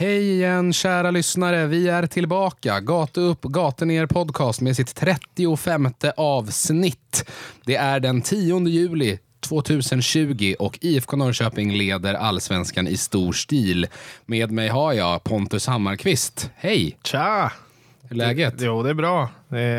Hej igen kära lyssnare, vi är tillbaka. Gata upp, gata ner podcast med sitt 35 avsnitt. Det är den 10 juli 2020 och IFK Norrköping leder allsvenskan i stor stil. Med mig har jag Pontus Hammarkvist. Hej! Tja! Hur är läget? Jo, det är bra.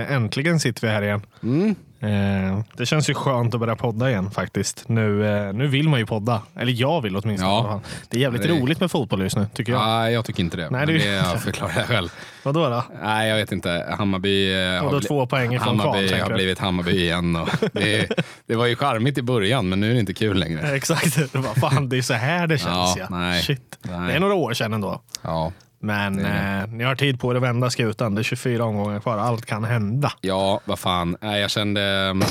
Äntligen sitter vi här igen. Mm. Eh, Det känns ju skönt att börja podda igen faktiskt. Nu, eh, nu vill man ju podda. Eller jag vill åtminstone. Ja. Det är jävligt Det roligt med fotboll just nu, tycker jag. Nej, jag tycker inte det. Nej, men det- det jag förklarar jag själv. Vadå då? Nej, jag vet inte. Hammarby eh, Och då bli- två poäng ifrån kval, Hammarby tänker har blivit Hammarby igen. Och det, det var ju charmigt i början, men nu är det inte kul längre. Exakt. Vad fan, det är så här det känns. Ja, Ja, nej. Shit. Nej. Det är några år sedan ändå. Ja. Men Det eh, ni har tid på er att vända skutan. Det är 24 omgångar kvar. Allt kan hända. Ja, vad fan. Jag kände, mm,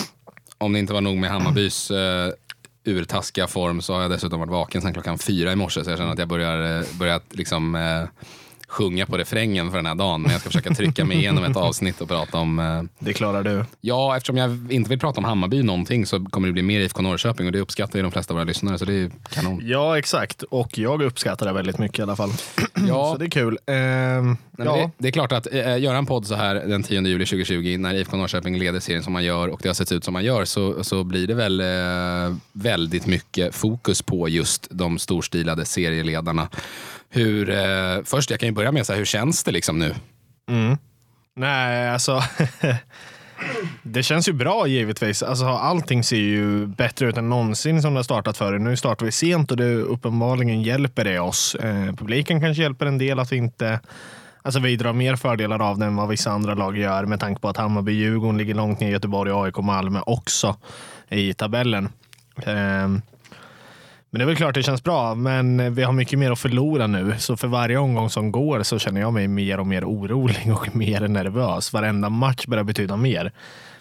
om det inte var nog med Hammarbys uh, urtaskiga form så har jag dessutom varit vaken sedan klockan fyra i morse. Så jag känner att jag börjar, eh, börjat liksom, eh, sjunga på refrängen för den här dagen. Men jag ska försöka trycka mig igenom ett avsnitt och prata om... eh, Det klarar du. ja, eftersom jag inte vill prata om Hammarby någonting så kommer det bli mer IFK Norrköping och det uppskattar ju de flesta av våra lyssnare. Så det är kanon. Ja, exakt. Och jag uppskattar det väldigt mycket i alla fall. Ja. Så det är kul. Ehm, Nej, ja. det, det är klart att eh, göra en podd så här den 10 juli 2020 när IFK Norrköping leder serien som man gör och det har sett ut som man gör så, så blir det väl eh, väldigt mycket fokus på just de storstilade serieledarna. Hur, eh, först, jag kan ju börja med så här, hur känns det liksom nu? Mm. Nej, alltså. det känns ju bra givetvis. Alltså, allting ser ju bättre ut än någonsin som det har startat förr. Nu startar vi sent och det uppenbarligen hjälper det oss. Eh, publiken kanske hjälper en del att vi inte Alltså vi drar mer fördelar av det än vad vissa andra lag gör med tanke på att Hammarby, Djurgården ligger långt ner, Göteborg, AIK Malmö också i tabellen. Eh, men det är väl klart det känns bra, men vi har mycket mer att förlora nu. Så för varje omgång som går så känner jag mig mer och mer orolig och mer nervös. Varenda match börjar betyda mer.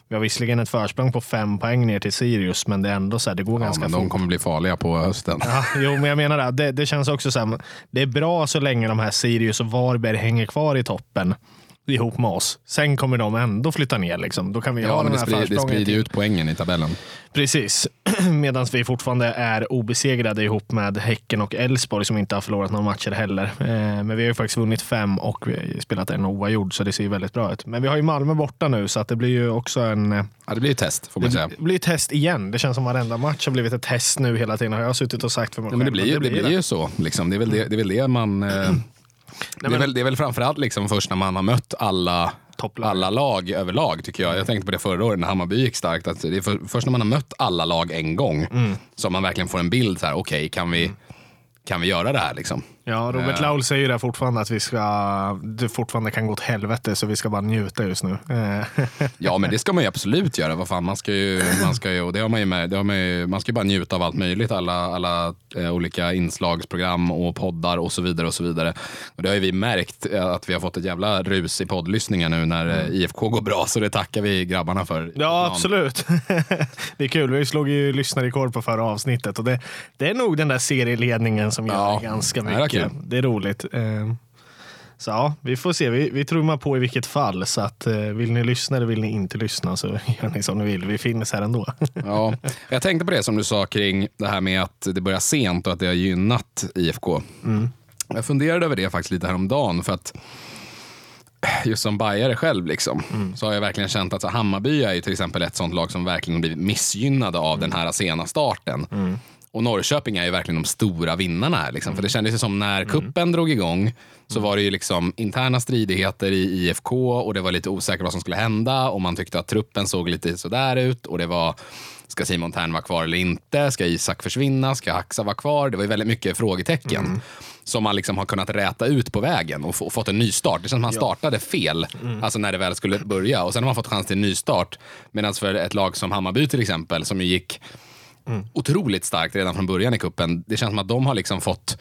Vi har visserligen ett försprång på fem poäng ner till Sirius, men det är ändå så här, det går Ja, ganska men fort. de kommer bli farliga på hösten. Ja, jo, men jag menar det. det. Det känns också så här, det är bra så länge de här Sirius och Varberg hänger kvar i toppen ihop med oss. Sen kommer de ändå flytta ner. Liksom. Då kan vi Ja, ha den det här sprider, det sprider ut poängen i tabellen. Precis, medan vi fortfarande är obesegrade ihop med Häcken och Elfsborg som inte har förlorat några matcher heller. Eh, Men vi har ju faktiskt vunnit fem och spelat en oavgjord så det ser ju väldigt bra ut. Men vi har ju Malmö borta nu så att det blir ju också en... eh, Ja, det blir ett test får man säga. Det blir ett test igen. Det känns som varenda match har blivit ett test nu hela tiden. Har jag suttit och sagt för mig Ja, men det blir, ju, det blir ju så. Liksom. Det, är väl det, det är väl det man... Eh, det, är men- väl, det är väl framförallt liksom först när man har mött alla, Topplag. alla lag överlag, tycker jag. Jag tänkte på det förra året när Hammarby gick starkt. Att det är för, först när man har mött alla lag en gång Mm. som man verkligen får en bild. så här, Okej, kan, vi, kan vi göra det här? Liksom? Ja, Robert Eh. Laul säger det fortfarande att vi ska, det fortfarande kan gå åt helvete så vi ska bara njuta just nu. Eh, Ja, men det ska man ju absolut göra. Vad fan, man ska ju, man ska ju, och det har man ju med, det har man, ju, man ska ju bara njuta av allt möjligt. Alla, alla eh, olika inslagsprogram och poddar och så vidare. och så vidare. Och Det har ju vi märkt eh, att vi har fått ett jävla rus i poddlyssningar nu när eh, IFK går bra. Så det tackar vi grabbarna för. ja, absolut. det är kul. Vi slog ju lyssnarrekord på förra avsnittet och det, det är nog den där serieledningen som gör Ja, ganska det kul. Det är roligt. Eh, Så ja, vi får se. Vi, vi trummar på i vilket fall. Så att, eh, vill ni lyssna eller vill ni inte lyssna så gör ni som ni vill. Vi finns här ändå. Ja, jag tänkte på det som du sa kring det här med att det börjar sent och att det har gynnat IFK. Jag funderade över det faktiskt lite häromdagen för att just som bajare själv liksom, så har jag verkligen känt att så Hammarby är till exempel ett sånt lag som verkligen blivit missgynnade av den här sena starten. Och Norrköping är ju verkligen de stora vinnarna här. Liksom. För det kändes ju som när kuppen drog igång så var det ju liksom interna stridigheter i IFK och det var lite osäkert vad som skulle hända och man tyckte att truppen såg lite sådär ut och det var Ska Simon Tern vara kvar eller inte? Ska Isak försvinna? Ska Haxa vara kvar? Det var ju väldigt mycket frågetecken som man liksom har kunnat räta ut på vägen och, och fått en ny start. Det känns som att man startade fel, alltså när det väl skulle börja. Och sen har man fått chans till en ny start. Medan för ett lag som Hammarby till exempel, som ju gick otroligt starkt redan från början i kuppen. Det känns som att de har liksom fått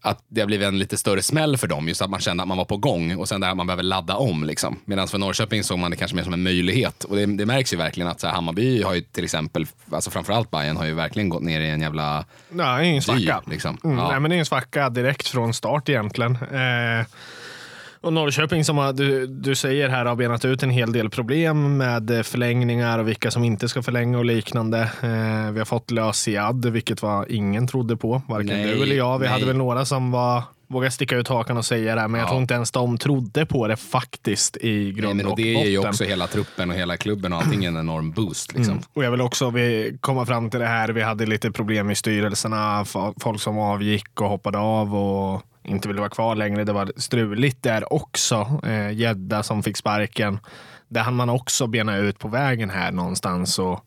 att det har blivit en lite större smäll för dem. Just att man kände att man var på gång och sen där man behöver ladda om. Liksom. Medan för Norrköping såg man det kanske mer som en möjlighet. Och det, det märks ju verkligen att här, Hammarby har ju till exempel, alltså framförallt Bayern har ju verkligen gått ner i en jävla Nej, det är ju en svacka. dyr. Liksom. Mm, Ja. nej, men det är en svacka direkt från start egentligen. Eh, och Norrköping som har, du, du säger här har benat ut en hel del problem med eh, förlängningar och vilka som inte ska förlänga och liknande. Eh, vi har fått lös Siad, vilket var ingen trodde på. Varken Nej, du eller jag. Vi nej. hade väl några som var våga sticka ut hakan och säga det, men jag Ja. tror inte ens de trodde på det faktiskt i Nej, grund men och det ger ju också hela truppen och hela klubben och allting en enorm boost. Liksom. Mm. Och jag vill också vi komma fram till det här. Vi hade lite problem i styrelserna. Folk som avgick och hoppade av och inte ville vara kvar längre. Det var struligt där också. Eh, Gädda som fick sparken. Det hann man också bena ut på vägen här någonstans och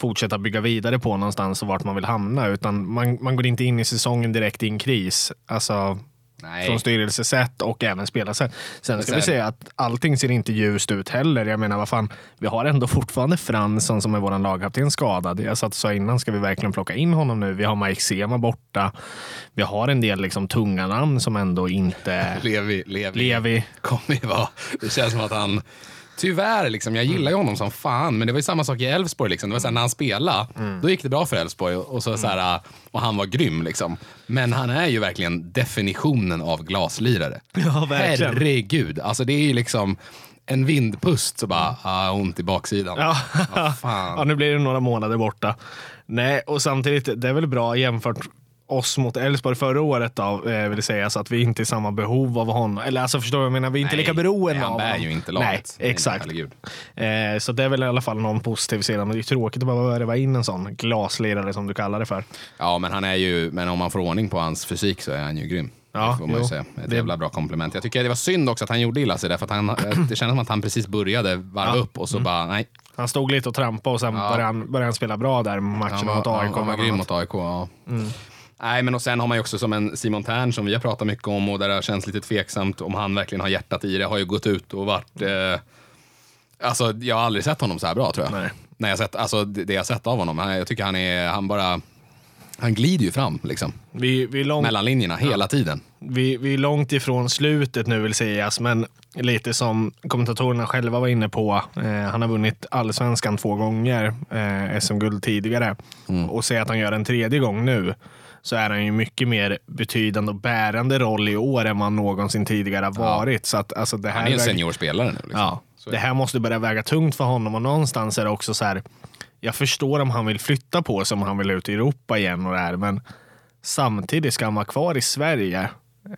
fortsätta bygga vidare på någonstans och vart man vill hamna. Utan man, man går inte in i säsongen direkt i en kris. Alltså Nej. från styrelsesätt och även spelarsätt. Sen ska vi säga att allting ser inte ljust ut heller. Jag menar, vad fan, vi har ändå fortfarande Fransson som är vår lagkapten skadad. Jag satt och sa innan, ska vi verkligen plocka in honom nu? Vi har Mike Sema borta. Vi har en del liksom tunga namn som ändå inte... Levi, Levi, Levi. kommer vara... Det känns som att han... Tyvärr, liksom, jag gillar ju honom som fan, men det var ju samma sak i Elfsborg. Liksom. Det var så när han spelade, Mm. då gick det bra för Elfsborg och, så, så här, och han var grym. Liksom. Men han är ju verkligen definitionen av glaslirare. Ja, Herregud, alltså det är ju liksom en vindpust så bara, ah, ont i baksidan. Ja. Vad fan. ja, nu blir det några månader borta. Nej, och samtidigt, det är väl bra jämfört oss mot Elfsborg förra året då, eh, vill säga så att vi inte är samma behov av honom. Eller alltså förstår du vad jag menar? Vi är inte lika beroende nej, av han bär honom. ju inte laget. Nej, exakt. Eh, så det är väl i alla fall någon positiv sida. Men det är tråkigt att behöva värva in en sån glaslirare som du kallar det för. Ja, men han är ju, men om man får ordning på hans fysik så är han ju grym. Ja, det får man ju säga. Ett Det- jävla bra komplement. Jag tycker det var synd också att han gjorde illa sig där, för att han, eh, det kändes som att han precis började varva Ja. Mm. upp och så bara, nej. Han stod lite och trampade och sen Ja. började, han, började han spela bra där Han matchen var, mot AIK. han, han var grym mot AIK. Ja. Nej, men och sen har man ju också som en Simon Tern som vi har pratat mycket om och där det har känts lite tveksamt om han verkligen har hjärtat i det. Har ju gått ut och varit... Eh, alltså, jag har aldrig sett honom så här bra tror jag. Nej. När jag sett, alltså, det jag sett av honom. Jag tycker han är, han bara... Han glider ju fram liksom. Vi, vi, är långt, Mellan linjerna hela tiden. vi, vi är långt ifrån slutet nu vill sägas, men lite som kommentatorerna själva var inne på. Eh, han har vunnit allsvenskan två gånger, eh, SM-guld tidigare. Mm. Och säga att han gör en tredje gång nu så är han ju mycket mer betydande och bärande roll i år än vad han någonsin tidigare har varit. Så att, alltså, det här Han är en seniorspelare nu. Liksom. Ja, det här måste börja väga tungt för honom och någonstans är det också så här. Jag förstår om han vill flytta på sig, om han vill ut i Europa igen och det här, men samtidigt ska han vara kvar i Sverige.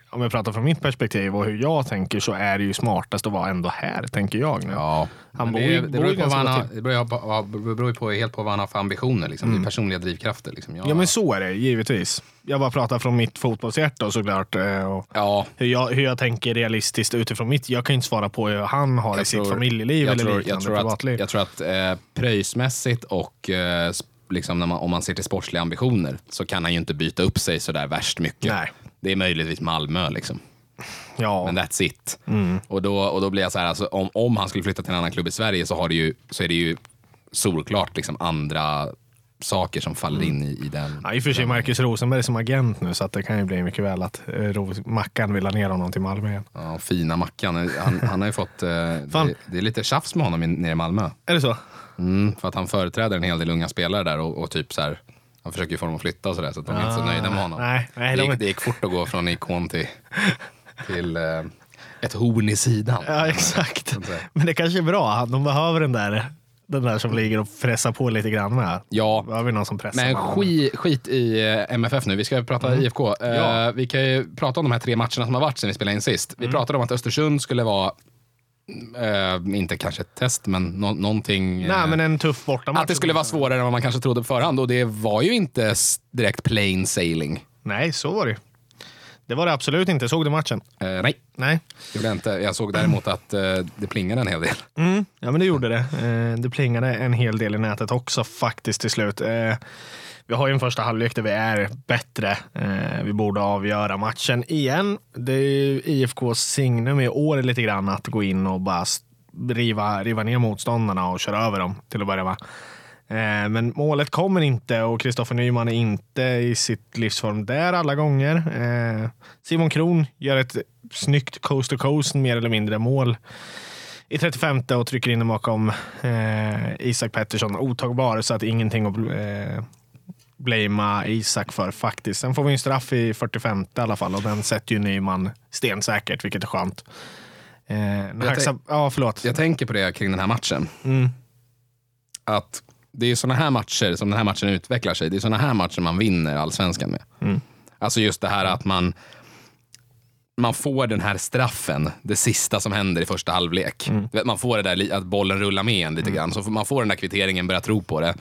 Om jag pratar från mitt perspektiv och hur jag tänker så är det ju smartast att vara ändå här, tänker jag. Nu. Ja, Han bor det, det, beror på vad han det beror på, beror på, helt på vad han har för ambitioner. Liksom. Det är personliga drivkrafter. Liksom. Jag, Mm. Ja men så är det givetvis. Jag bara pratar från mitt fotbollshjärta och såklart. eh, Och ja, hur, jag, hur jag tänker realistiskt utifrån mitt. Jag kan ju inte svara på hur han har i jag sitt tror- familjeliv jag eller tror, liknande jag tror att, privatliv. jag tror att eh, pröjsmässigt och eh, liksom man, om man ser till sportsliga ambitioner så kan han ju inte byta upp sig så där värst mycket. Nej. Det är möjligtvis Malmö, liksom. ja. men that's it. Mm. Och, då, och då blir jag så här, alltså, om, om han skulle flytta till en annan klubb i Sverige så, har det ju, så är det ju solklart liksom, andra saker som faller in i, i den. Mm. Ja, I och för sig Marcus Rosenberg som agent nu så det kan ju bli mycket väl att eh, Ros- Mackan vill ha ner honom till Malmö igen. Ja, fina Mackan. Han, han har ju fått... Eh, Fan. det, det är lite tjafs med honom i- nere i Malmö. Är det så? Mm, för att han företräder en hel del unga spelare där och, och typ så här, han försöker ju få dem att flytta och sådär så att de är inte så Ah, nöjda med honom. nej, nej, det, de gick, det gick fort att gå från ikon till, till eh, ett horn i sidan. Ja, exakt. Men det kanske är bra. De behöver den där, den där som ligger och pressar på lite grann med. Ja, vi någon som pressar? men skit, skit i eh, MFF nu. Vi ska prata IFK. Eh, Mm. Ja. Vi kan ju prata om de här tre matcherna som har varit sen vi spelade in sist. Mm. Vi pratade om att Östersund skulle vara, eh, inte kanske ett test, men nå- någonting. Nej, men en tuff bortamatch. att det skulle vara svårare än vad man kanske trodde på förhand. Och det var ju inte direkt plain sailing. Nej, så var det. Det var det absolut inte. Såg du matchen? Eh, nej, Nej. det gjorde jag inte. Jag såg däremot att det plingade en hel del. Mm, ja, men det gjorde det. Det plingade en hel del i nätet också faktiskt till slut. Vi har ju en första halvlek där vi är bättre. Eh, vi borde avgöra matchen igen. Det är ju IFKs signum i år lite grann att gå in och bara riva, riva ner motståndarna och köra över dem till att börja med. Eh, Men målet kommer inte och Kristoffer Nyman är inte i sitt livsform där alla gånger. Eh, Simon Kron gör ett snyggt coast to coast mer eller mindre mål i 35 och trycker in den bakom eh, Isak Pettersson. Otagbar så att ingenting att eh, blamea Isak för faktiskt. Sen får vi en straff i 45 i alla fall och den sätter ju Nyman stensäkert, vilket är skönt. Eh, tänk- ja, förlåt. Jag tänker på det kring den här matchen. Mm. Att det är såna här matcher som den här matchen utvecklar sig. Det är såna här matcher man vinner allsvenskan med. Mm. Alltså just det här att man man får den här straffen, det sista som händer i första halvlek. Mm. Man får det där att bollen rullar med en lite grann. Så man får den där kvitteringen, börja tro på det.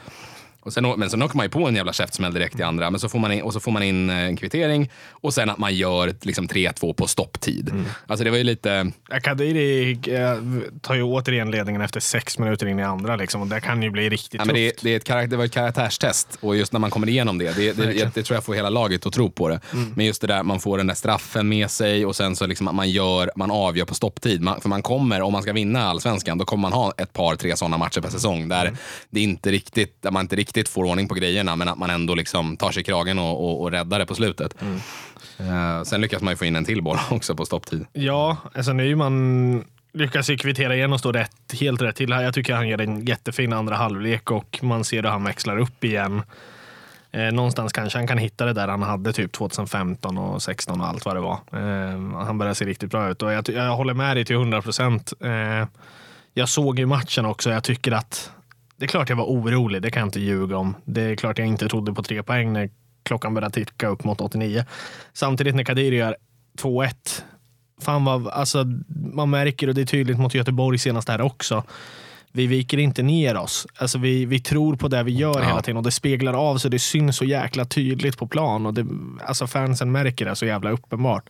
Och sen, men sen åker man ju på en jävla käftsmäll direkt i andra. Men så får man in, och så får man in eh, en kvittering och sen att man gör liksom 3-2 på stopptid. Mm. Alltså det var ju lite... Kadiri eh, tar ju återigen ledningen efter sex minuter in i andra. Liksom, och det kan ju bli riktigt Ja, men det, tufft. det, är ett karaktär, det var ett karaktärstest och just när man kommer igenom det, det, det, det, Verkligen. det tror jag får hela laget att tro på det. Men just det där, man får den där straffen med sig och sen så liksom att man gör, man avgör på stopptid. Man, för man kommer, om man ska vinna allsvenskan, då kommer man ha ett par, tre sådana matcher per säsong där, det inte riktigt, där man inte riktigt får ordning på grejerna, men att man ändå liksom tar sig kragen och, och, och räddar det på slutet. Eh, sen lyckas man ju få in en till boll också på stopptid. Ja, alltså Nyman lyckas ju kvittera igen och stå rätt, helt rätt till. här. Jag tycker han gör en jättefin andra halvlek och man ser hur han växlar upp igen. Eh, någonstans kanske han kan hitta det där han hade typ 2015 och 16 och allt vad det var. Eh, han börjar se riktigt bra ut och jag, jag håller med dig till 100 procent. Eh, jag såg ju matchen också. Jag tycker att det är klart jag var orolig, det kan jag inte ljuga om. Det är klart jag inte trodde på tre poäng när klockan började ticka upp mot 89. Samtidigt när Kadiri gör 2-1 fan vad, alltså, man märker och det är tydligt mot Göteborg senast här också. Vi viker inte ner oss. Alltså vi, vi tror på det vi gör Ja. hela tiden och det speglar av sig. Det syns så jäkla tydligt på plan och det, alltså fansen märker det så jävla uppenbart.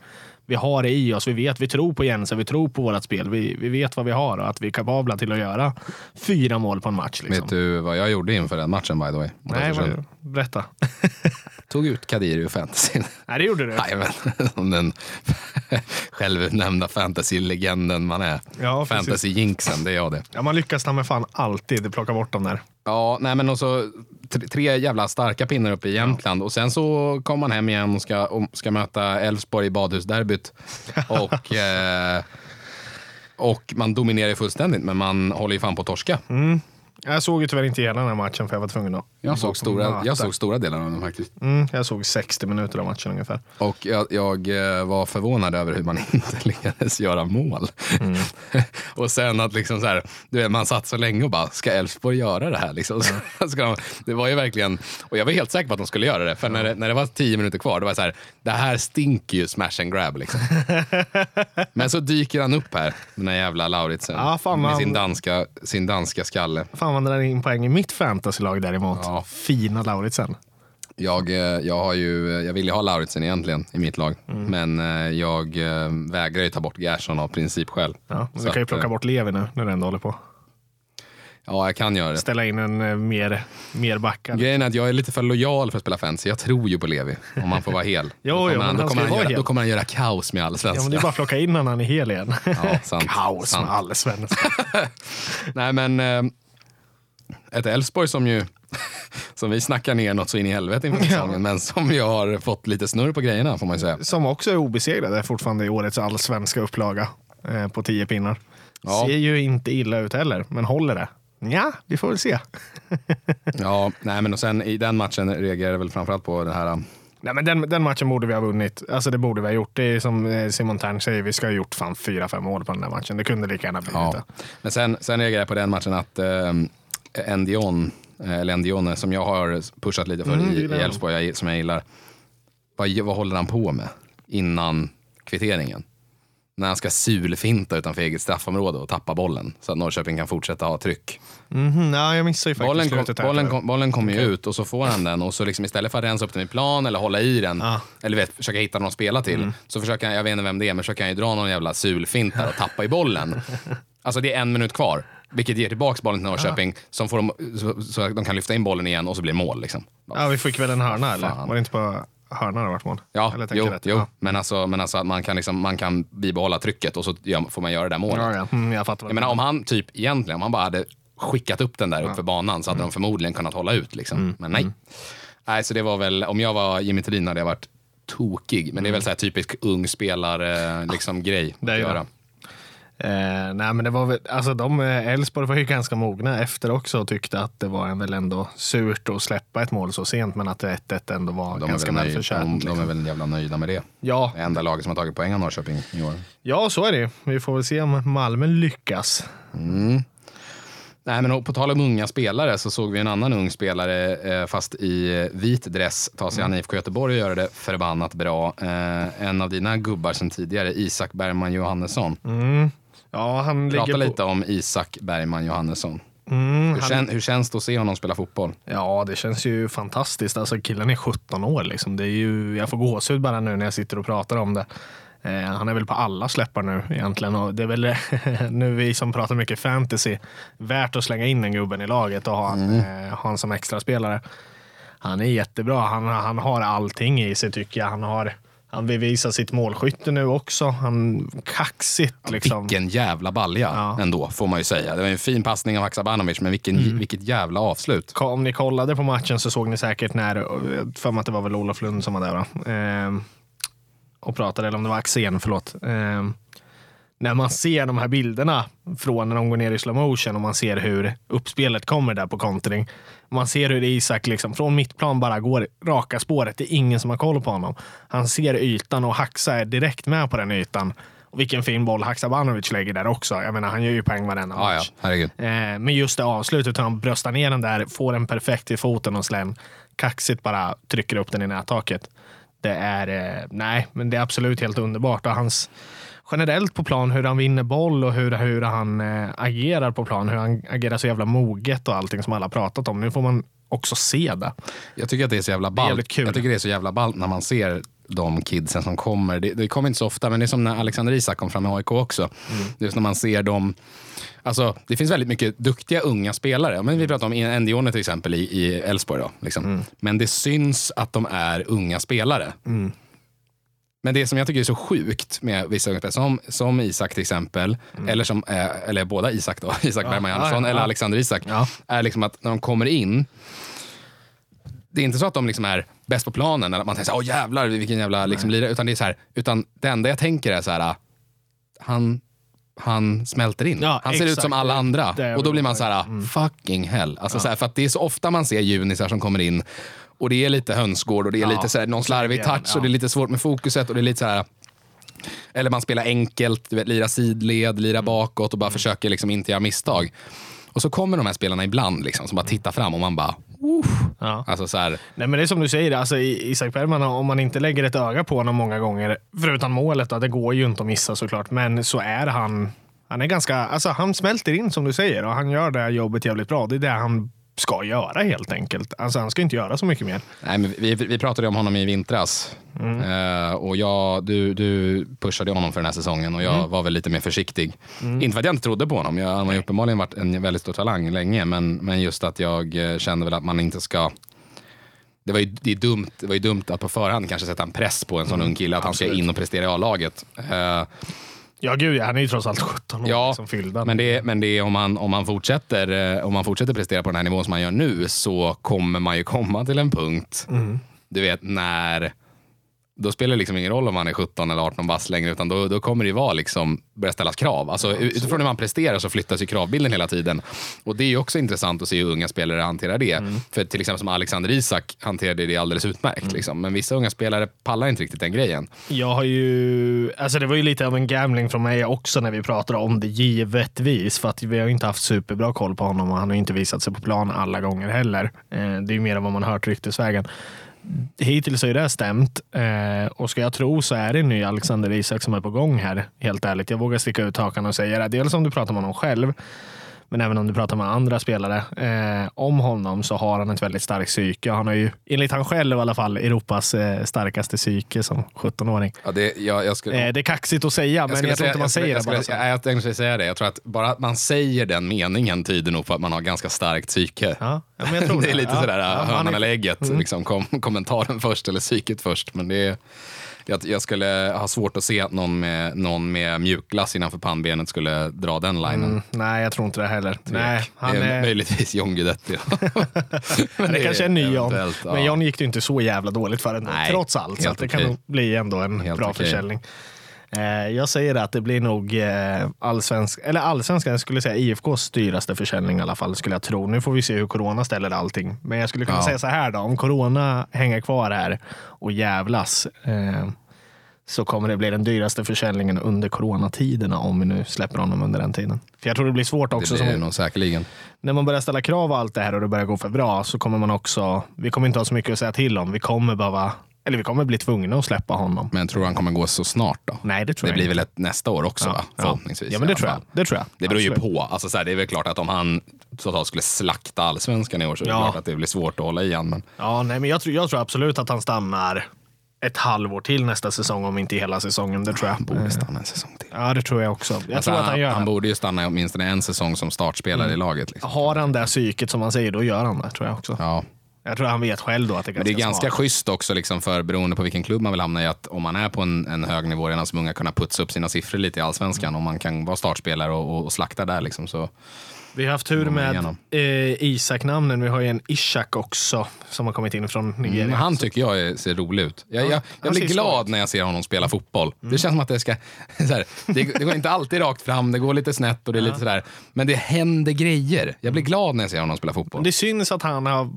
Vi har det i oss. Vi vet, vi tror på Jensen, vi tror på vårt spel. Vi, vi vet vad vi har och att vi är kapabla till att göra fyra mål på en match. Liksom. Vet du vad jag gjorde inför den matchen by the way? Nej, vad, berätta. Tog ut Kadiri ur fantasyn. Nej, det gjorde du. Jajamän, som den självutnämnda fantasy-legenden man är. Ja. Fantasy-jinxen, det är jag det. Ja, man lyckas ta med fan alltid plocka bort dem där. Ja, nej men och så tre, jävla starka pinnar uppe i Jämtland och sen så kommer man hem igen och ska, och ska möta Elfsborg i badhusderbyt. Och, eh, och man dominerar ju fullständigt, men man håller ju fan på att torska. Jag såg ju tyvärr inte hela den här matchen för jag var tvungen att Jag såg, stora, jag såg stora delar av den faktiskt. Mm, jag såg 60 minuter av matchen ungefär. Och jag, jag eh, var förvånad över hur man inte lyckades göra mål. och sen att liksom så här, du vet, man satt så länge och bara, ska Elfsborg göra det här? Liksom? Ska de, det var ju verkligen, och jag var helt säker på att de skulle göra det. För när, det, när det var tio minuter kvar, då var jag så här, det här stinker ju smash and grab. Liksom. Men så dyker han upp här, den här jävla Lauritsen. Ja, med sin danska, sin danska skalle. Fan vad drar in poäng i mitt fantasylag däremot. Ja. Fina Lauritsen. Jag, eh, jag, har ju, jag vill ju ha Lauritsen egentligen i mitt lag, men eh, jag eh, vägrar ju ta bort Gerson av principskäl. Ja, du kan ju att, plocka eh, bort Levi nu när du ändå håller på. Ja, jag kan göra det. Ställa in en mer, mer backad. Grejen är att jag är lite för lojal för att spela fantasy. Jag tror ju på Levi, om man får vara hel. Jo, då, kommer han, då, han kommer han ju göra, hel. då kommer han göra kaos med Ja, allsvenskan. men det är bara att plocka in när han är hel igen. Ja, sant, Kaos sant. med allsvenskan. Nej, men ett Elfsborg som ju som vi snackar ner något så in i helvete inför säsongen, men som ju har fått lite snurr på grejerna får man ju säga. Som också är obesegrade fortfarande i årets allsvenska upplaga eh, på 10 pinnar. Ja. Ser ju inte illa ut heller, men håller det? Ja, vi får väl se. Ja, nej, men och sen i den matchen reagerar jag väl framförallt på det här Nej, men den, den matchen borde vi ha vunnit. Alltså det borde vi ha gjort. Det är som eh, Simon Tern säger, vi ska ha gjort fan fyra, fem mål på den där matchen. Det kunde lika gärna blivit Ja. det. Men sen, sen reagerar jag på den matchen att eh, Endion, eh, eller Endione, som jag har pushat lite för Mm, i-. Elfsborg, som jag gillar. Vad, vad håller han på med innan kvitteringen? När han ska sulfinta utanför eget straffområde och tappa bollen så att Norrköping kan fortsätta ha tryck. Mhm, ja, jag missade ju faktiskt Bollen, kom, bollen, kom, bollen kommer ju ut och så får han den och så liksom istället för att rensa upp den i plan eller hålla i den Ja. eller vet, försöka hitta någon att spela till så försöker han, jag vet inte vem det är, men försöker han ju dra någon jävla sulfint där och tappa i bollen. Alltså det är en minut kvar, vilket ger tillbaks bollen till Norrköping som får dem, så, så att de kan lyfta in bollen igen och så blir det mål. Liksom. Ja, vi fick väl en hörna eller? Fan. Var det inte på hörna det vart mål? Ja, eller jo, rätt? jo. Ja. Men, alltså, men alltså att man kan, liksom, man kan bibehålla trycket och så får man göra det där målet. Ja, ja. Mm, jag fattar. Jag menar om han typ egentligen, om han bara hade skickat upp den där upp för banan så hade Mm. de förmodligen kunnat hålla ut. Liksom. Men nej. Nej, så det var väl, om jag var Jimmy Thelin hade jag varit tokig. Men det är väl så här typisk ung spelare liksom, grej att det. göra. Eh, nej, men det var väl, alltså de, eh, Elfsborg var ju ganska mogna efter också och tyckte att det var en väl ändå surt att släppa ett mål så sent, men att 1-1 ändå var De ganska välförtjänt. de, de liksom. är väl jävla nöjda med det. ja, Det enda laget som har tagit poäng av Norrköping i år. ja, så är det. Vi får väl se om Malmö lyckas. Nej, men på tal om unga spelare så såg vi en annan ung spelare, eh, fast i eh, vit dress, ta sig an IFK Göteborg och göra det förbannat bra. En av dina gubbar sen tidigare, Isak Bergman Johannesson. Mm. Ja, han Prata ligger lite om Isak Bergman Johannesson. Mm, Hur, han... kän, hur känns det att se honom spela fotboll? Ja, det känns ju fantastiskt. Alltså, killen är 17 år. Liksom. Det är ju, jag får gåshud bara nu när jag sitter och pratar om det. Eh, han är väl på alla släppar nu egentligen. Och det är väl nu vi som pratar mycket fantasy, värt att slänga in den gubben i laget och ha han, eh, ha som extra spelare. Han är jättebra. Han, han har allting i sig tycker jag. Han har han bevisar sitt målskytte nu också. Han kaxigt liksom. Vilken jävla balja Ja. ändå, får man ju säga. Det var en fin passning av Haksabanovic, men vilken, Mm. vilket jävla avslut. Om ni kollade på matchen så såg ni säkert när, för mig att det var väl Olof Lund som var där va? Ehm, och pratade, eller om det var Axén, förlåt. Ehm, när man ser de här bilderna från när de går ner i slow motion och man ser hur uppspelet kommer där på kontring. Man ser hur Isak liksom från mittplan bara går raka spåret. Det är ingen som har koll på honom. Han ser ytan och Haxa är direkt med på den ytan. Och vilken fin boll Haksabanovic lägger där också. Jag menar, han gör ju poäng varenda Ja, ja, match. herregud. Eh, men just det avslutet, hur han bröstar ner den där, får den perfekt i foten och sen kaxigt bara trycker upp den i nättaket. Det är, eh, nej, men det är absolut helt underbart. Och hans, generellt på plan, hur han vinner boll och hur, hur han eh, agerar på plan, hur han agerar så jävla moget och allting som alla pratat om. Nu får man också se det. Jag tycker att det är så jävla ballt. Jag tycker det är så jävla ballt när man ser de kidsen som kommer. Det, det kommer inte så ofta, men det är som när Alexander Isak kom fram i AIK också. Mm. Just när man ser dem. Alltså, det finns väldigt mycket duktiga unga spelare. Men vi pratar om Endione till exempel i Elfsborg. Liksom. Mm. Men det syns att de är unga spelare. Men det som jag tycker är så sjukt med vissa unga som, som Isak till exempel, eller, som, eh, eller båda Isak då, Isak Bergman Mm. ja, ja. eller Alexander Isak, Ja. är liksom att när de kommer in, det är inte så att de liksom är bäst på planen eller att man tänker åh jävlar vilken jävla liksom, lirare, utan det är så här, utan det enda jag tänker är så här, han, han smälter in. Ja, han ser ut exakt. som alla andra. Och då blir man så här, fucking hell. Alltså, så här, för att det är så ofta man ser junisar som kommer in och det är lite hönsgård och det är Ja, lite så här, någon slarvig touch ja. och det är lite svårt med fokuset och det är lite så här eller man spelar enkelt, du vet, lira sidled, lira Mm. bakåt och bara försöker liksom inte göra misstag. Och så kommer de här spelarna ibland liksom, som bara tittar fram och man bara, Ja. alltså så här, Nej, men det är som du säger, alltså, Isak Bergman, om man inte lägger ett öga på honom många gånger, förutom målet, då, det går ju inte att missa såklart, men så är han, han är ganska, alltså han smälter in som du säger och han gör det här jobbet jävligt bra. Det är det han ska göra helt enkelt. Alltså han ska inte göra så mycket mer. Nej, men vi, vi pratade om honom i vintras. Mm. Eh, och jag, du, du pushade honom för den här säsongen och jag Mm. var väl lite mer försiktig. Inte för att jag inte trodde på honom. Jag, han har ju uppenbarligen varit en väldigt stor talang länge. Men, men just att jag eh, kände väl att man inte ska... Det var, ju, det, är dumt, det var ju dumt att på förhand kanske sätta en press på en sån ung kille att han ska Mm. in och prestera i A-laget. Eh, Ja gud, han är ju trots allt 17 år Ja, som fyllda. men det, men det är om man, om, man fortsätter, eh, om man fortsätter prestera på den här nivån som man gör nu så kommer man ju komma till en punkt, du vet när, då spelar det liksom ingen roll om man är 17 eller 18 bast längre utan då, då kommer det vara liksom, börja ställas krav. Alltså, utifrån hur man presterar så flyttas ju kravbilden hela tiden. Och det är också intressant att se hur unga spelare hanterar det. För till exempel som Alexander Isak hanterade det alldeles utmärkt. Liksom. Men vissa unga spelare pallar inte riktigt den grejen. Jag har ju, alltså det var ju lite av en gambling från mig också när vi pratade om det givetvis. För att vi har ju inte haft superbra koll på honom och han har inte visat sig på plan alla gånger heller. Eh, Det är ju mer än vad man hört ryktesvägen. Hittills har ju det stämt eh, och ska jag tro så är det en ny Alexander Isak som är på gång här. Helt ärligt. Jag vågar sticka ut hakan och säga det. Dels om du pratar med honom själv, men även om du pratar med andra spelare eh, om honom så har han ett väldigt starkt psyke. Han har ju, enligt han själv i alla fall, Europas eh, starkaste psyke som 17-åring. Ja, det, jag, jag skulle, Eh, det är kaxigt att säga, men jag tror inte man jag säger jag det skulle, så. jag, jag tänkte säga det. Jag tror att bara att man säger den meningen tyder nog på att man har ganska starkt psyke. Ja, ja, men jag tror det är lite ja, sådär ja, hönan eller ägget. Liksom, kom, kommentaren först eller psyket först. Men det är, jag, jag skulle ha svårt att se att någon med, någon med mjukglass innanför pannbenet skulle dra den linen. Mm, nej, jag tror inte det heller. Nej, han det är möjligtvis John Guidetti. Men det kanske är en ny John. Men John gick det inte så jävla dåligt för ändå, Nej, trots allt. Så det kan nog bli ändå en Helt bra okej. försäljning. Eh, jag säger att det blir nog eh, allsvensk, eller allsvenskan, jag skulle säga IFKs dyraste försäljning i alla fall, skulle jag tro. Nu får vi se hur corona ställer allting. Men jag skulle kunna Ja. säga så här då, om corona hänger kvar här och jävlas, eh, så kommer det bli den dyraste försäljningen under coronatiderna om vi nu släpper honom under den tiden. För jag tror det blir svårt också. Det blir som, nog säkerligen. när man börjar ställa krav och allt det här och det börjar gå för bra så kommer man också, vi kommer inte ha så mycket att säga till om. Vi kommer behöva, eller vi kommer bli tvungna att släppa honom. Men tror du han kommer gå så snart då? Nej, det tror Det jag blir inte. väl ett nästa år också va? Ja. Förhoppningsvis. Ja, men det tror jag. Det tror jag. Det beror ju Absolut. på. Alltså, så här, det är väl klart att om han totalt skulle slakta allsvenskan i år så är det Ja. klart att det blir svårt att hålla i han. Men Ja, nej, men jag tror, jag tror absolut att han stannar ett halvår till nästa säsong, om inte hela säsongen. Det tror jag. han borde stanna en säsong till. Ja, det tror jag också. Jag Alltså, tror att han gör han det. borde ju stanna åtminstone en säsong som startspelare i laget. Liksom. Har han det psyket som man säger, då gör han det. Tror jag också. Ja. Jag tror han vet själv då att det är Men ganska, det är ganska smart. schysst också, liksom, för beroende på vilken klubb man vill hamna i, att om man är på en, en hög nivå redan som unga, kunna putsa upp sina siffror lite i allsvenskan. Om man kan vara startspelare och, och, slakta där. Liksom, så. Vi har haft tur med eh, Isak-namnen. Vi har ju en Ishak också som har kommit in från Nigeria. Men han tycker jag ser rolig ut. Jag, jag, jag han blir glad när jag ser honom spela fotboll. Det känns som att det ska... Här, det, det går inte alltid rakt fram, det går lite snett och det är lite sådär. Men det händer grejer. Jag blir glad när jag ser honom spela fotboll. Det syns att han har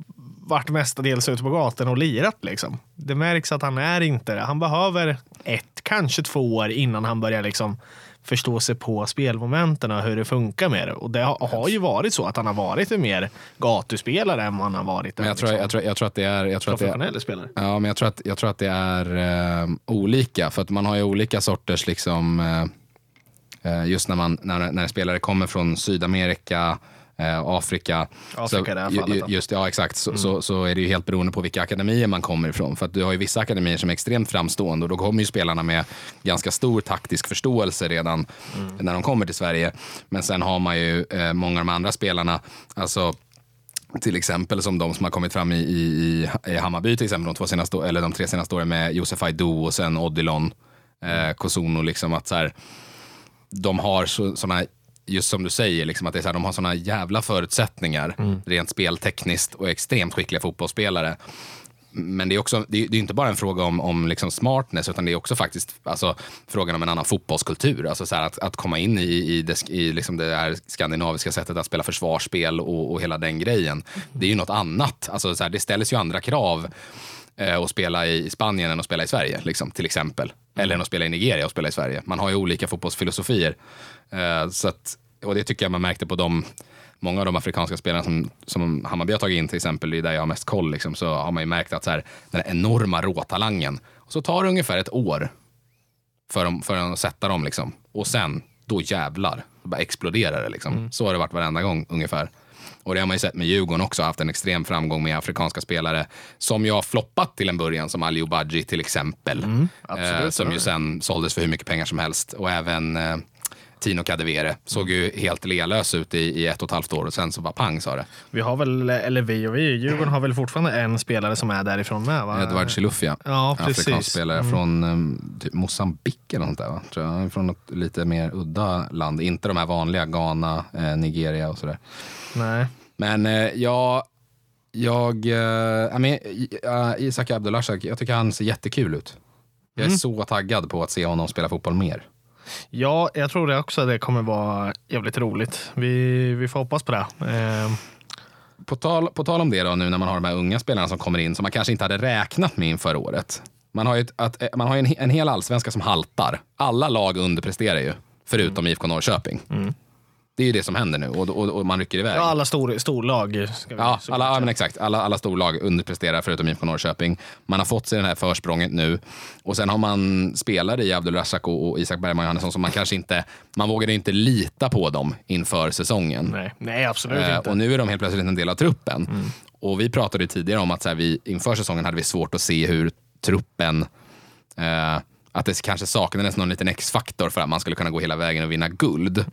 varit mestadels ute på gatan och lirat. Liksom. Det märks att han är inte det. Han behöver ett, kanske två år innan han börjar liksom förstå sig på spelmomenten och hur det funkar med det. Och det har, ju varit så att han har varit en mer gatuspelare än vad han har varit Men en jag tror, jag, tror, jag tror att det är... Jag tror att det är professionell spelare. Ja, men jag tror att, jag tror att det är eh, olika. För att man har ju olika sorters, liksom, eh, eh, just när, man, när, när spelare kommer från Sydamerika, eh, Afrika. Afrika i fallet ju- då. Just, ja, exakt. Så, så, så är det ju helt beroende på vilka akademier man kommer ifrån. För att du har ju vissa akademier som är extremt framstående och då kommer ju spelarna med ganska stor taktisk förståelse redan när de kommer till Sverige. Men sen har man ju eh, många av de andra spelarna, alltså till exempel som de som har kommit fram i, i, i- Hammarby till exempel de, två senaste, eller de tre senaste åren med Josef Aidoo och sen Odilon, eh, Kosuno. Liksom att så här, de har så, såna, just som du säger, liksom att det är så här, de har såna jävla förutsättningar rent speltekniskt och extremt skickliga fotbollsspelare. Men det är, också, det är, det är inte bara en fråga om, om liksom smartness, utan det är också faktiskt alltså, frågan om en annan fotbollskultur. Alltså så här, att, att komma in i, i, det, i liksom det här skandinaviska sättet att spela försvarsspel och, och hela den grejen. Det är ju något annat. Alltså, så här, det ställs ju andra krav eh, att spela i Spanien än att spela i Sverige, liksom, till exempel. Eller än att spela i Nigeria och spela i Sverige. Man har ju olika fotbollsfilosofier. Eh, så att, och det tycker jag man märkte på de Många av de afrikanska spelarna som, som Hammarby har tagit in till exempel, det är där jag har mest koll, liksom, så har man ju märkt att så här, den här enorma råtalangen, och så tar det ungefär ett år för, dem, för att sätta dem. Liksom. Och sen, då jävlar, då bara exploderar det. Liksom. Så har det varit varenda gång ungefär. Och det har man ju sett med Djurgården också, haft en extrem framgång med afrikanska spelare som ju har floppat till en början, som Ali Obadji till exempel. absolut, eh, som ju sen såldes för hur mycket pengar som helst. Och även eh, Tino Kadewere såg ju helt lealös ut i, i ett och ett halvt år och sen så bara pang sa det. Vi har väl, eller vi och vi, Djurgården har väl fortfarande en spelare som är därifrån med va? Edward Chilufya. Ja, precis. Afrikansk spelare från um, typ Mosambik eller något där va? Tror jag. Från något lite mer udda land. Inte de här vanliga, Ghana, eh, Nigeria och sådär. Nej. Men eh, jag, jag, jag men, uh, Isak Abdulashak, jag tycker han ser jättekul ut. Jag är så taggad på att se honom spela fotboll mer. Ja, jag tror det också. Det kommer vara jävligt roligt. Vi, vi får hoppas på det. Eh, På tal, på tal om det då, nu när man har de här unga spelarna som kommer in som man kanske inte hade räknat med inför året. Man har ju, ett, att, eh, man har en, en hel allsvenska som haltar. Alla lag underpresterar ju, förutom IFK Norrköping. Det är ju det som händer nu och, och, och man rycker iväg. ja, alla stor, storlag. Ska vi Ja, alla, ja, men exakt. Alla, alla storlag underpresterar förutom IFK Norrköping. Man har fått sig det här försprånget nu. Och sen har man spelare i Abdul Razak och, och Isak Bergman Johannesson som man kanske inte, man vågade inte lita på dem inför säsongen. Nej, nej, absolut Eh, inte. och nu är de helt plötsligt en del av truppen. Och vi pratade tidigare om att så här, vi, inför säsongen hade vi svårt att se hur truppen, eh, att det kanske saknades någon liten X-faktor för att man skulle kunna gå hela vägen och vinna guld.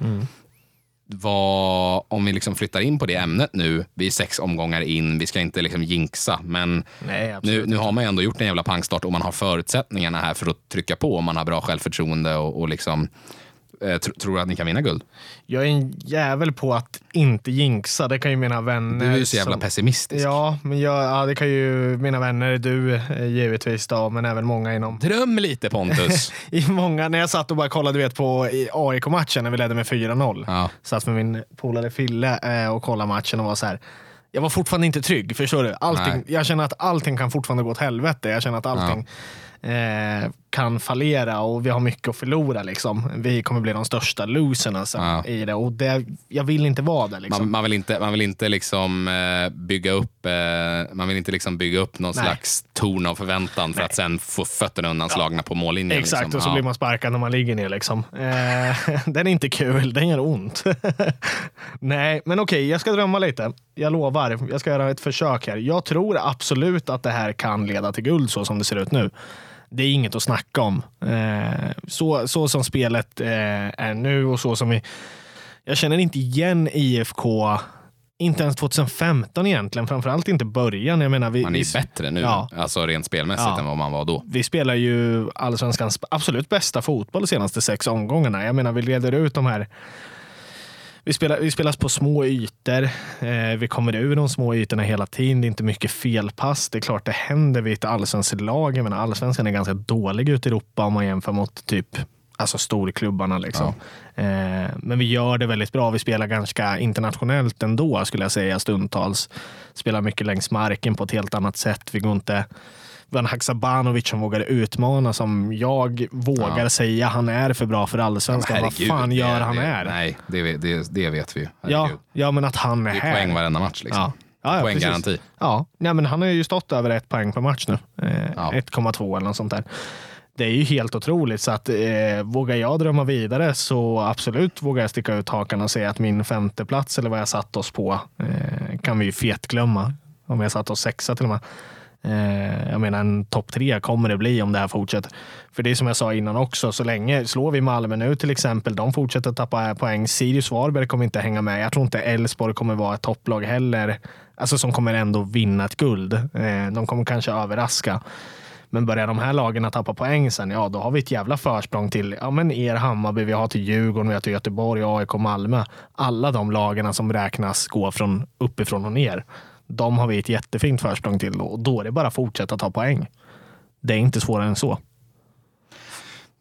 Vad, om vi liksom flyttar in på det ämnet nu, vi är sex omgångar in, vi ska inte liksom jinxa, men Nej, nu, nu har man ju ändå gjort en jävla pangstart och man har förutsättningarna här för att trycka på om man har bra självförtroende och, och liksom, eh, tr- tror att ni kan vinna guld. Jag är en jävel på att inte jinxa. Det kan ju mina vänner. Du är ju så jävla som- pessimistisk. Ja, men jag, ja, det kan ju mina vänner, du eh, givetvis då, men även många inom Dröm lite Pontus. i många, när jag satt och bara kollade du vet, på AIK-matchen när vi ledde med 4-0. Ja. Satt med min polare Fille eh, och kollade matchen och var så här. Jag var fortfarande inte trygg, förstår du? Allting, Nej. jag känner att allting kan fortfarande gå åt helvete. Jag känner att allting eh, kan fallera och vi har mycket att förlora. Liksom. Vi kommer bli de största loserna sen Ja. i det och det, jag vill inte vara det. Liksom. Man, man vill inte, man vill inte liksom, eh, bygga upp, eh, man vill inte liksom bygga upp någon Nej. slags torn av förväntan för att sen få fötterna undanslagna på mållinjen. Exakt, liksom. och så Ja. blir man sparkad när man ligger ner. Liksom. Eh, den är inte kul, den gör ont. Nej, men okej, jag ska drömma lite. Jag lovar, jag ska göra ett försök här. Jag tror absolut att det här kan leda till guld så som det ser ut nu. Det är inget att snacka om. Eh, så, så som spelet eh, är nu och så som vi... Jag känner inte igen IFK, inte ens 2015 egentligen. Framförallt inte början. Jag menar, vi, Man är vi, ju bättre nu, Ja. alltså rent spelmässigt, Ja. än vad man var då. vi spelar ju allsvenskans absolut bästa fotboll de senaste sex omgångarna. Jag menar, vi leder ut de här vi spelar, vi spelas på små ytor. Eh, vi kommer ur de små ytorna hela tiden. Det är inte mycket felpass. Det är klart det händer vid ett allsvenskt lag. Jag menar, allsvenskan är ganska dålig ute i Europa om man jämför mot typ alltså storklubbarna. Liksom. Eh, men vi gör det väldigt bra. Vi spelar ganska internationellt ändå skulle jag säga stundtals. Spelar mycket längs marken på ett helt annat sätt. Vi går inte en Haksabanovic som vågar utmana som jag vågar Ja. säga han är för bra för allsvenskan. Vad fan gör det, han det, här? Nej, det, det, det vet vi ju. Ja, ja, men att han är, Det är här. poäng varenda match. Liksom. Ja. Ja, ja, Poänggaranti. precis. Ja, nej, men han har ju stått över ett poäng per match nu. Eh, Ja. 1,2 eller något sånt där. Det är ju helt otroligt. Så att, eh, vågar jag drömma vidare så absolut vågar jag sticka ut hakan och säga att min femte plats eller vad jag satt oss på eh, kan vi ju fetglömma. Om jag satt oss sexa till och med. Eh, jag menar en topp tre kommer det bli om det här fortsätter. För det är som jag sa innan också, så länge slår vi Malmö nu till exempel, de fortsätter tappa poäng. Sirius Varberg kommer inte hänga med. Jag tror inte Elfsborg kommer vara ett topplag heller, alltså som kommer ändå vinna ett guld. Eh, de kommer kanske överraska. Men börjar de här lagen att tappa poäng sen, ja då har vi ett jävla försprång till ja, men er Hammarby, vi har till Djurgården, vi har till Göteborg, AIK, Malmö. Alla de lagarna som räknas gå från uppifrån och ner. De har vi ett jättefint försprång till och då är det bara att fortsätta ta poäng. Det är inte svårare än så.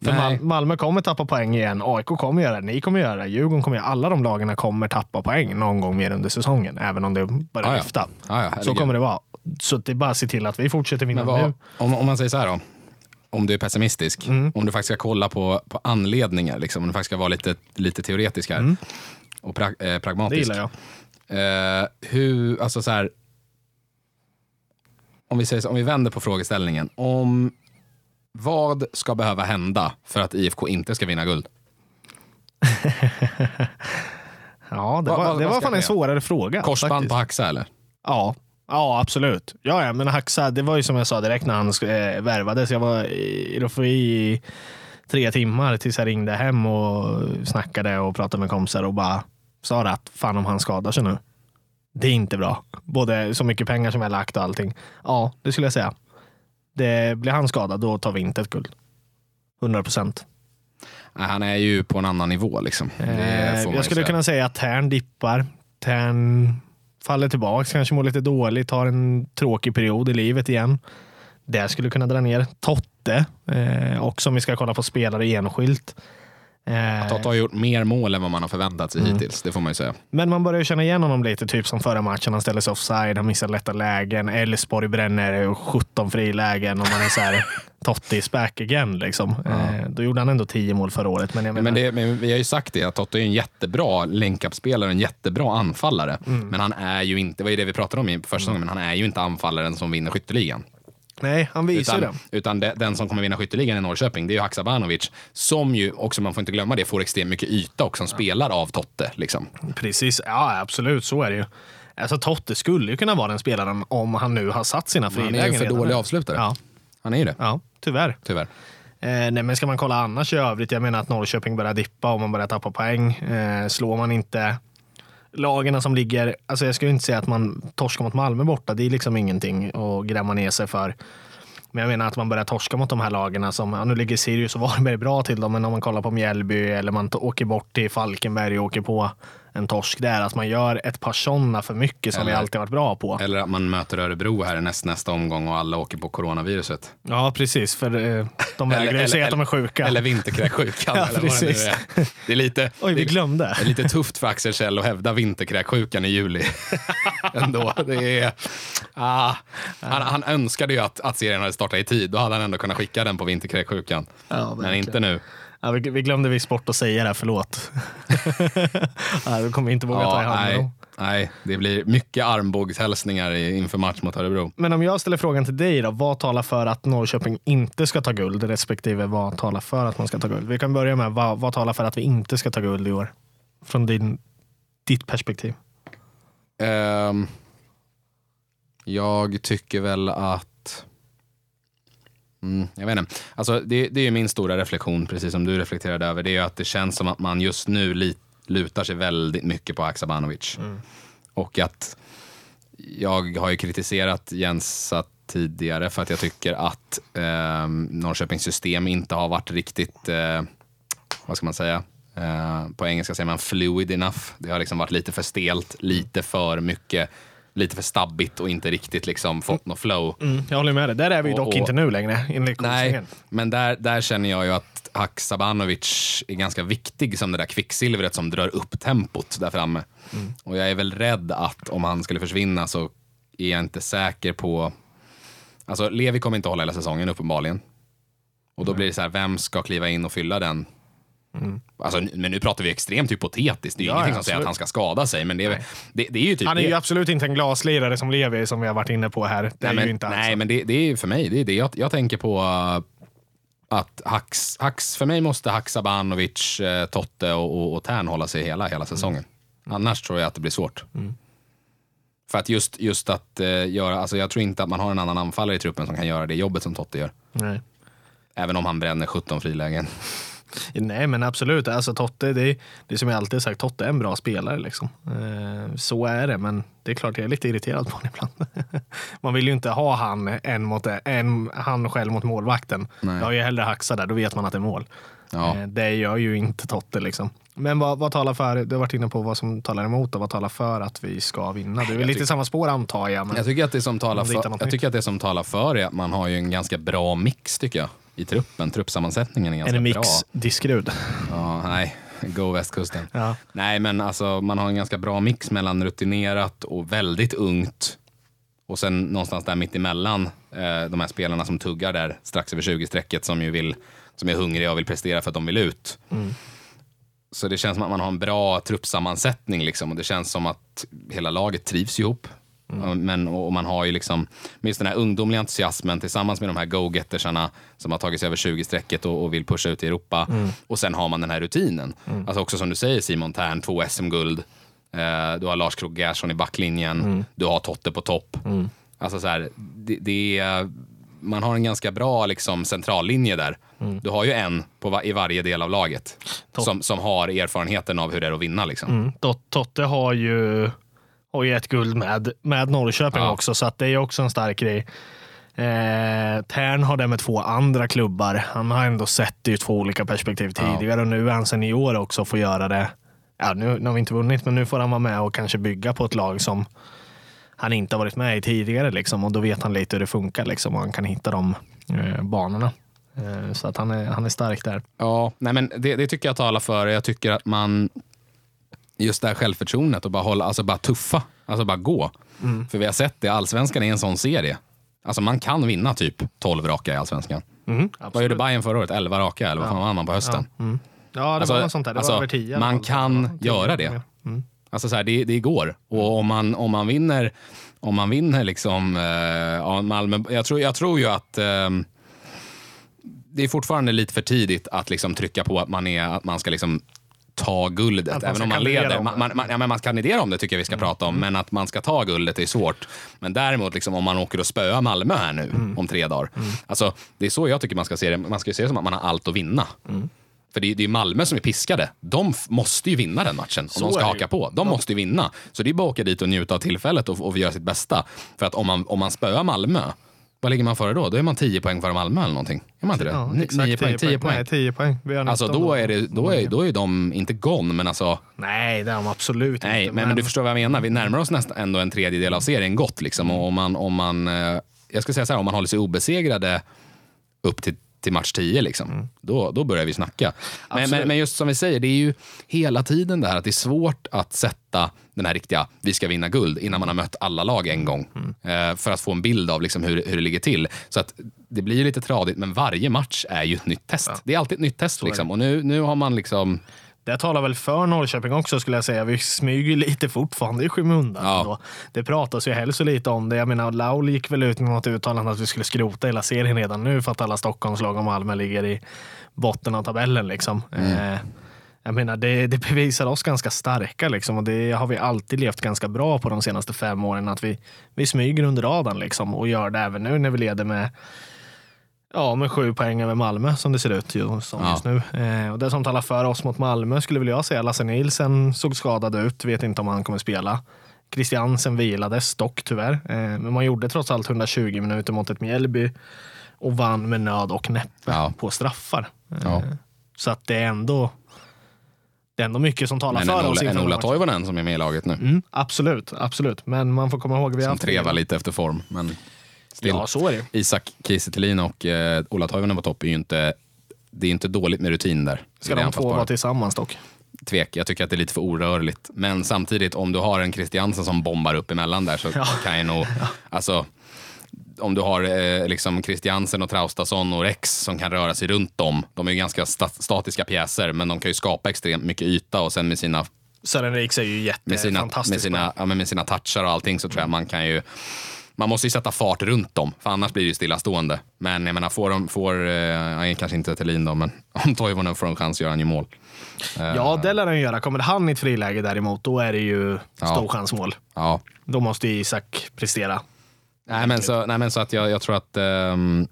För Nej. Mal- Malmö kommer tappa poäng igen, AIK kommer göra det, ni kommer göra det, Djurgården kommer göra det. Alla de lagen kommer tappa poäng någon gång mer under säsongen, även om det börjar Ja, ja. lyfta. Ja, Så kommer det vara. Så det är bara att se till att vi fortsätter vinna vad, nu. om, om man säger så här då. Om du är pessimistisk, Mm. om du faktiskt ska kolla på, på anledningar, liksom, om du faktiskt ska vara lite, lite teoretisk här och pra, eh, Mm. Det pragmatisk. gillar jag. Eh, hur, alltså så här, om vi, säger så, om vi vänder på frågeställningen. Om vad ska behöva hända för att IFK inte ska vinna guld? Ja, det var, vad- det vad var fan en svårare fråga. Korsband faktiskt. på Haxa eller? Ja, ja absolut. Ja, ja, men Haxa, det var ju som jag sa direkt när han eh, värvades. Jag var i Rofui i tre timmar tills jag ringde hem och snackade och pratade med kompisar och bara sa det att fan om han skadar sig nu. Det är inte bra. Både så mycket pengar som jag lagt och allting. Ja, det skulle jag säga. Det, blir han skadad, då tar vi inte ett guld. 100 procent. Han är ju på en annan nivå. Liksom. Eh, jag skulle säga. kunna säga att Tern dippar. Tern faller tillbaka, kanske mår lite dåligt, har en tråkig period i livet igen. Det skulle kunna dra ner. Totte, eh, också om vi ska kolla på spelare enskilt. Eh, Totte har gjort mer mål än vad man har förväntat sig Mm. hittills, det får man ju säga. men man börjar ju känna igen honom lite, typ som förra matchen. Han ställer sig offside, han missar lätta lägen. Elfsborg bränner 17 frilägen och man är så här Totte is back again. Liksom. Eh, då gjorde han ändå 10 mål förra året. Men menar, Men, det, men vi har ju sagt det, att Totte är en jättebra länk-up-spelare, en jättebra anfallare. Mm. Men han är ju inte, var ju det vi pratade om i första säsongen, men han är ju inte anfallaren som vinner skytteligan. Nej, han visar Utan, det. utan de, den som kommer vinna skytteligan i Norrköping, det är ju Haksabanovic, som ju också, man får inte glömma det, får extremt mycket yta och som spelar av Totte. Liksom. Precis, ja absolut så är det ju. Alltså Totte skulle ju kunna vara den spelaren om han nu har satt sina Han är frilägen. ju för dålig avslutare. Ja, Han är ju det, ja, tyvärr. tyvärr. Eh, nej, men ska man kolla annars i övrigt, jag menar att Norrköping börjar dippa och man börjar tappa poäng. Eh, slår man inte lagarna som ligger, alltså jag skulle inte säga att man torskar mot Malmö borta, det är liksom ingenting att grämma ner sig för. Men jag menar att man börjar torska mot de här lagarna som, ja, nu ligger Sirius och Varberg bra till dem, men om man kollar på Mjällby eller man åker bort till Falkenberg och åker på en torsk. Det är att man gör ett par sådana för mycket som Eller- vi alltid varit bra på. Eller att man möter Örebro här i näst, nästa omgång och alla åker på coronaviruset. Ja, precis. För eh, de vägrar ju Eller- säga att de är sjuka. Eller vinterkräksjukan. Ja, eller vad det precis. är. Det är lite, Oj, vi det är- glömde. Det är lite tufft för Axel Kjell att hävda vinterkräksjukan i juli. ändå. Det är, ah, han, han önskade ju att, att serien hade startat i tid. Då hade han ändå kunnat skicka den på vinterkräksjukan. Ja, Men inte nu. Ja, vi, vi glömde viss bort att säga det, här, förlåt. ja, då kommer vi inte våga ta i Ja, hand med nej, det blir mycket armbågshälsningar inför match mot Örebro. Men om jag ställer frågan till dig då, vad talar för att Norrköping inte ska ta guld respektive vad talar för att man ska ta guld? Vi kan börja med vad, vad talar för att vi inte ska ta guld i år? Från din, ditt perspektiv. Ehm, jag tycker väl att... Mm, jag vet inte. Alltså, det, det är ju min stora reflektion, precis som du reflekterade över. Det är ju att det känns som att man just nu lutar sig väldigt mycket på Haksabanovic. Och att jag har ju kritiserat Jensa tidigare för att jag tycker att eh, Norrköpings system inte har varit riktigt, eh, vad ska man säga, eh, på engelska säger man fluid enough. Det har liksom varit lite för stelt, lite för mycket, lite för stabbigt och inte riktigt liksom fått något flow. Mm, jag håller med dig. Där är vi Och- dock och- inte nu längre, enligt Nej, men där, där känner jag ju att Haksabanovic är ganska viktig som det där kvicksilvret som drar upp tempot där framme. Och jag är väl rädd att om han skulle försvinna så är jag inte säker på... Alltså Levi kommer inte hålla hela säsongen uppenbarligen. Och då blir det så här, vem ska kliva in och fylla den? Alltså, men nu pratar vi extremt hypotetiskt. Det är ju Ja, ingenting som säger att han ska skada sig. Men det är, det, det är ju typ Han är ju absolut inte en glaslirare som Levi som vi har varit inne på här. Det är Nej, ju men, inte alls. nej, men det, det är ju för mig, det är det jag, jag tänker på. uh, att Hax, Hax, för mig måste Haksabanovic, eh, Totte och, och, och Tern hålla sig hela, hela säsongen. Annars tror jag att det blir svårt. För att just, just att eh, göra, alltså jag tror inte att man har en annan anfallare i truppen som kan göra det jobbet som Totte gör. Nej. Även om han bränner 17 frilägen. Nej, men absolut. Alltså, Totte, det är, det är som jag alltid sagt, Totte är en bra spelare. Liksom. Eh, så är det, men det är klart jag är lite irriterad på honom ibland. Man vill ju inte ha han, en mot en, han själv mot målvakten. Nej. Jag har ju hellre Haxa där, då vet man att det är mål. Ja. Eh, det gör ju inte Totte. Liksom. Men vad, vad talar för, du har varit inne på vad som talar emot och vad talar för att vi ska vinna? Det är Jag lite tycker- samma spår antar jag. Men... Jag tycker att det som talar för, jag tycker att det som talar för är att man har ju en ganska bra mix tycker jag. I truppen. Truppsammansättningen är ganska en mix bra. diskrud. Ja, nej, go västkusten. Ja. Nej, men alltså man har en ganska bra mix mellan rutinerat och väldigt ungt. Och sen någonstans där mitt emellan eh, de här spelarna som tuggar där strax över 20-strecket som ju vill, som är hungriga och vill prestera för att de vill ut. Så det känns som att man har en bra truppsammansättning liksom och det känns som att hela laget trivs ihop. Ja, Men, och och man har ju liksom, med just den här ungdomliga entusiasmen tillsammans med de här go-gettersarna som har tagit sig över 20-strecket och, och vill pusha ut i Europa. Och sen har man den här rutinen. Alltså också som du säger Simon Tern, två SM-guld. Eh, du har Lars Krogh Gerson i backlinjen. Du har Totte på topp. Alltså så här, det, det är, man har en ganska bra liksom, centrallinje där. Du har ju en på i varje del av laget som, som har erfarenheten av hur det är att vinna. Liksom. Mm. Tot- Totte har ju, ju ett guld med, med Norrköping Ja. också, så att det är också en stark grej. Eh, Tern har det med två andra klubbar. Han har ändå sett det ur två olika perspektiv tidigare och nu är han senior också och får göra det. Ja, nu, nu har vi inte vunnit, men nu får han vara med och kanske bygga på ett lag som han inte har varit med i tidigare. Liksom, och då vet han lite hur det funkar liksom, och han kan hitta de eh, banorna. Eh, så att han är, han är stark där. Ja, nej men det, det tycker jag talar för. Jag tycker att man, just det här självförtroendet och bara hålla, alltså bara tuffa, alltså bara gå. För vi har sett det, allsvenskan är en sån serie. Alltså man kan vinna typ 12 raka i allsvenskan. Mm, Vad gjorde Bayern förra året? 11 raka eller vad fan vann man på hösten? Mm. Ja, det Alltså, var något sånt där. Det alltså, var över tio. i alla man fall. kan Ja, göra det. Mm. Alltså så här, det, det går. Och om man, om man vinner, om man vinner liksom, eh, ja, Malmö, jag tror, jag tror ju att ehm, det är fortfarande lite för tidigt att liksom trycka på att man, är, att man ska liksom ta guldet. Även om man kandidera leder. Man, man, man, ja, men man kandiderar om det tycker jag vi ska prata om, men att man ska ta guldet är svårt. Men däremot liksom, om man åker och spöar Malmö här nu om tre dagar. Alltså, det är så jag tycker man ska se det. Man ska se det som att man har allt att vinna. För det är, det är Malmö som är piskade. De måste ju vinna den matchen om Så de ska haka på. De måste ju vinna. Så det är bara att åka dit och njuta av tillfället och, och göra sitt bästa. För att om man, om man spöar Malmö, Vad ligger man före då? Då är man 10 poäng före Malmö eller någonting. Är man inte det? Ja, Ni- exakt, 9 poäng. 10 poäng. Nej, 10 poäng. Vi har Alltså 19 då är, det, då, är, då är de inte gone, men alltså Nej, det är de absolut Nej, inte. men, men du förstår vad jag menar. Vi närmar oss nästan ändå en tredjedel av serien gott. Liksom. Och om man, om man, eh, jag ska säga så här, om man håller sig obesegrade upp till, till match 10, liksom, då, då börjar vi snacka. Men, men, men just som vi säger, det är ju hela tiden det här att det är svårt att sätta den här riktiga, vi ska vinna guld, innan man har mött alla lag en gång. Eh, för att få en bild av liksom hur, hur det ligger till. Så att det blir lite tradigt, men varje match är ju ett nytt test. Det är alltid ett nytt test. Liksom. Och nu, nu har man liksom... Det talar väl för Norrköping också skulle jag säga. Vi smyger lite fortfarande i skymundan. Ja. Det pratas ju helst så lite om det. Jag menar, Laul gick väl ut med något uttalande att vi skulle skrota hela serien redan nu för att alla Stockholmslag och Malmö ligger i botten av tabellen. Liksom. Eh, jag menar, det, det bevisar oss ganska starka liksom, och det har vi alltid levt ganska bra på de senaste fem åren. Att vi, vi smyger under radarn liksom, och gör det även nu när vi leder med Ja, med sju poäng över Malmö som det ser ut ju, som Ja. just nu. Eh, och det som talar för oss mot Malmö skulle väl jag säga, Lasse Nielsen såg skadad ut, vet inte om han kommer spela. Christiansen vilades dock tyvärr, eh, men man gjorde trots allt 120 minuter mot ett Mjällby och vann med nöd och näppe Ja. på straffar. Eh, Ja. Så att det är ändå det är ändå mycket som talar Men för oss. Ola, en inför Ola. Toivonen som är med i laget nu. Mm, absolut, absolut. Men man får komma ihåg vi Som trevar lite efter form. Men still. Ja, så är det. Isak Kiese och eh, Ola Toivonen på topp är ju inte, det är inte dåligt med rutin där. Ska de två vara tillsammans dock? Tvek. Jag tycker att det är lite för orörligt. Men samtidigt, om du har en Christiansen som bombar upp emellan där så Ja. kan jag nog... Alltså, om du har eh, liksom Christiansen och Traustason och Rex som kan röra sig runt dem. De är ju ganska sta statiska pjäser, men de kan ju skapa extremt mycket yta och sen med sina Sören Riks är ju med sina, jättefantastisk. med, sina, ja, men med sina touchar och allting så tror jag man kan ju man måste ju sätta fart runt dem, för annars blir det ju stillastående. Men jag menar, får de, får, eh, kanske inte Thelin då, men om Toivonen får en chans gör han ju mål. Ja, det lär han göra. Kommer han i ett friläge däremot, då är det ju Ja. stor chansmål. Ja. Då måste ju Isak prestera. Nej, men så, nej, men så att jag, jag tror att... ehm,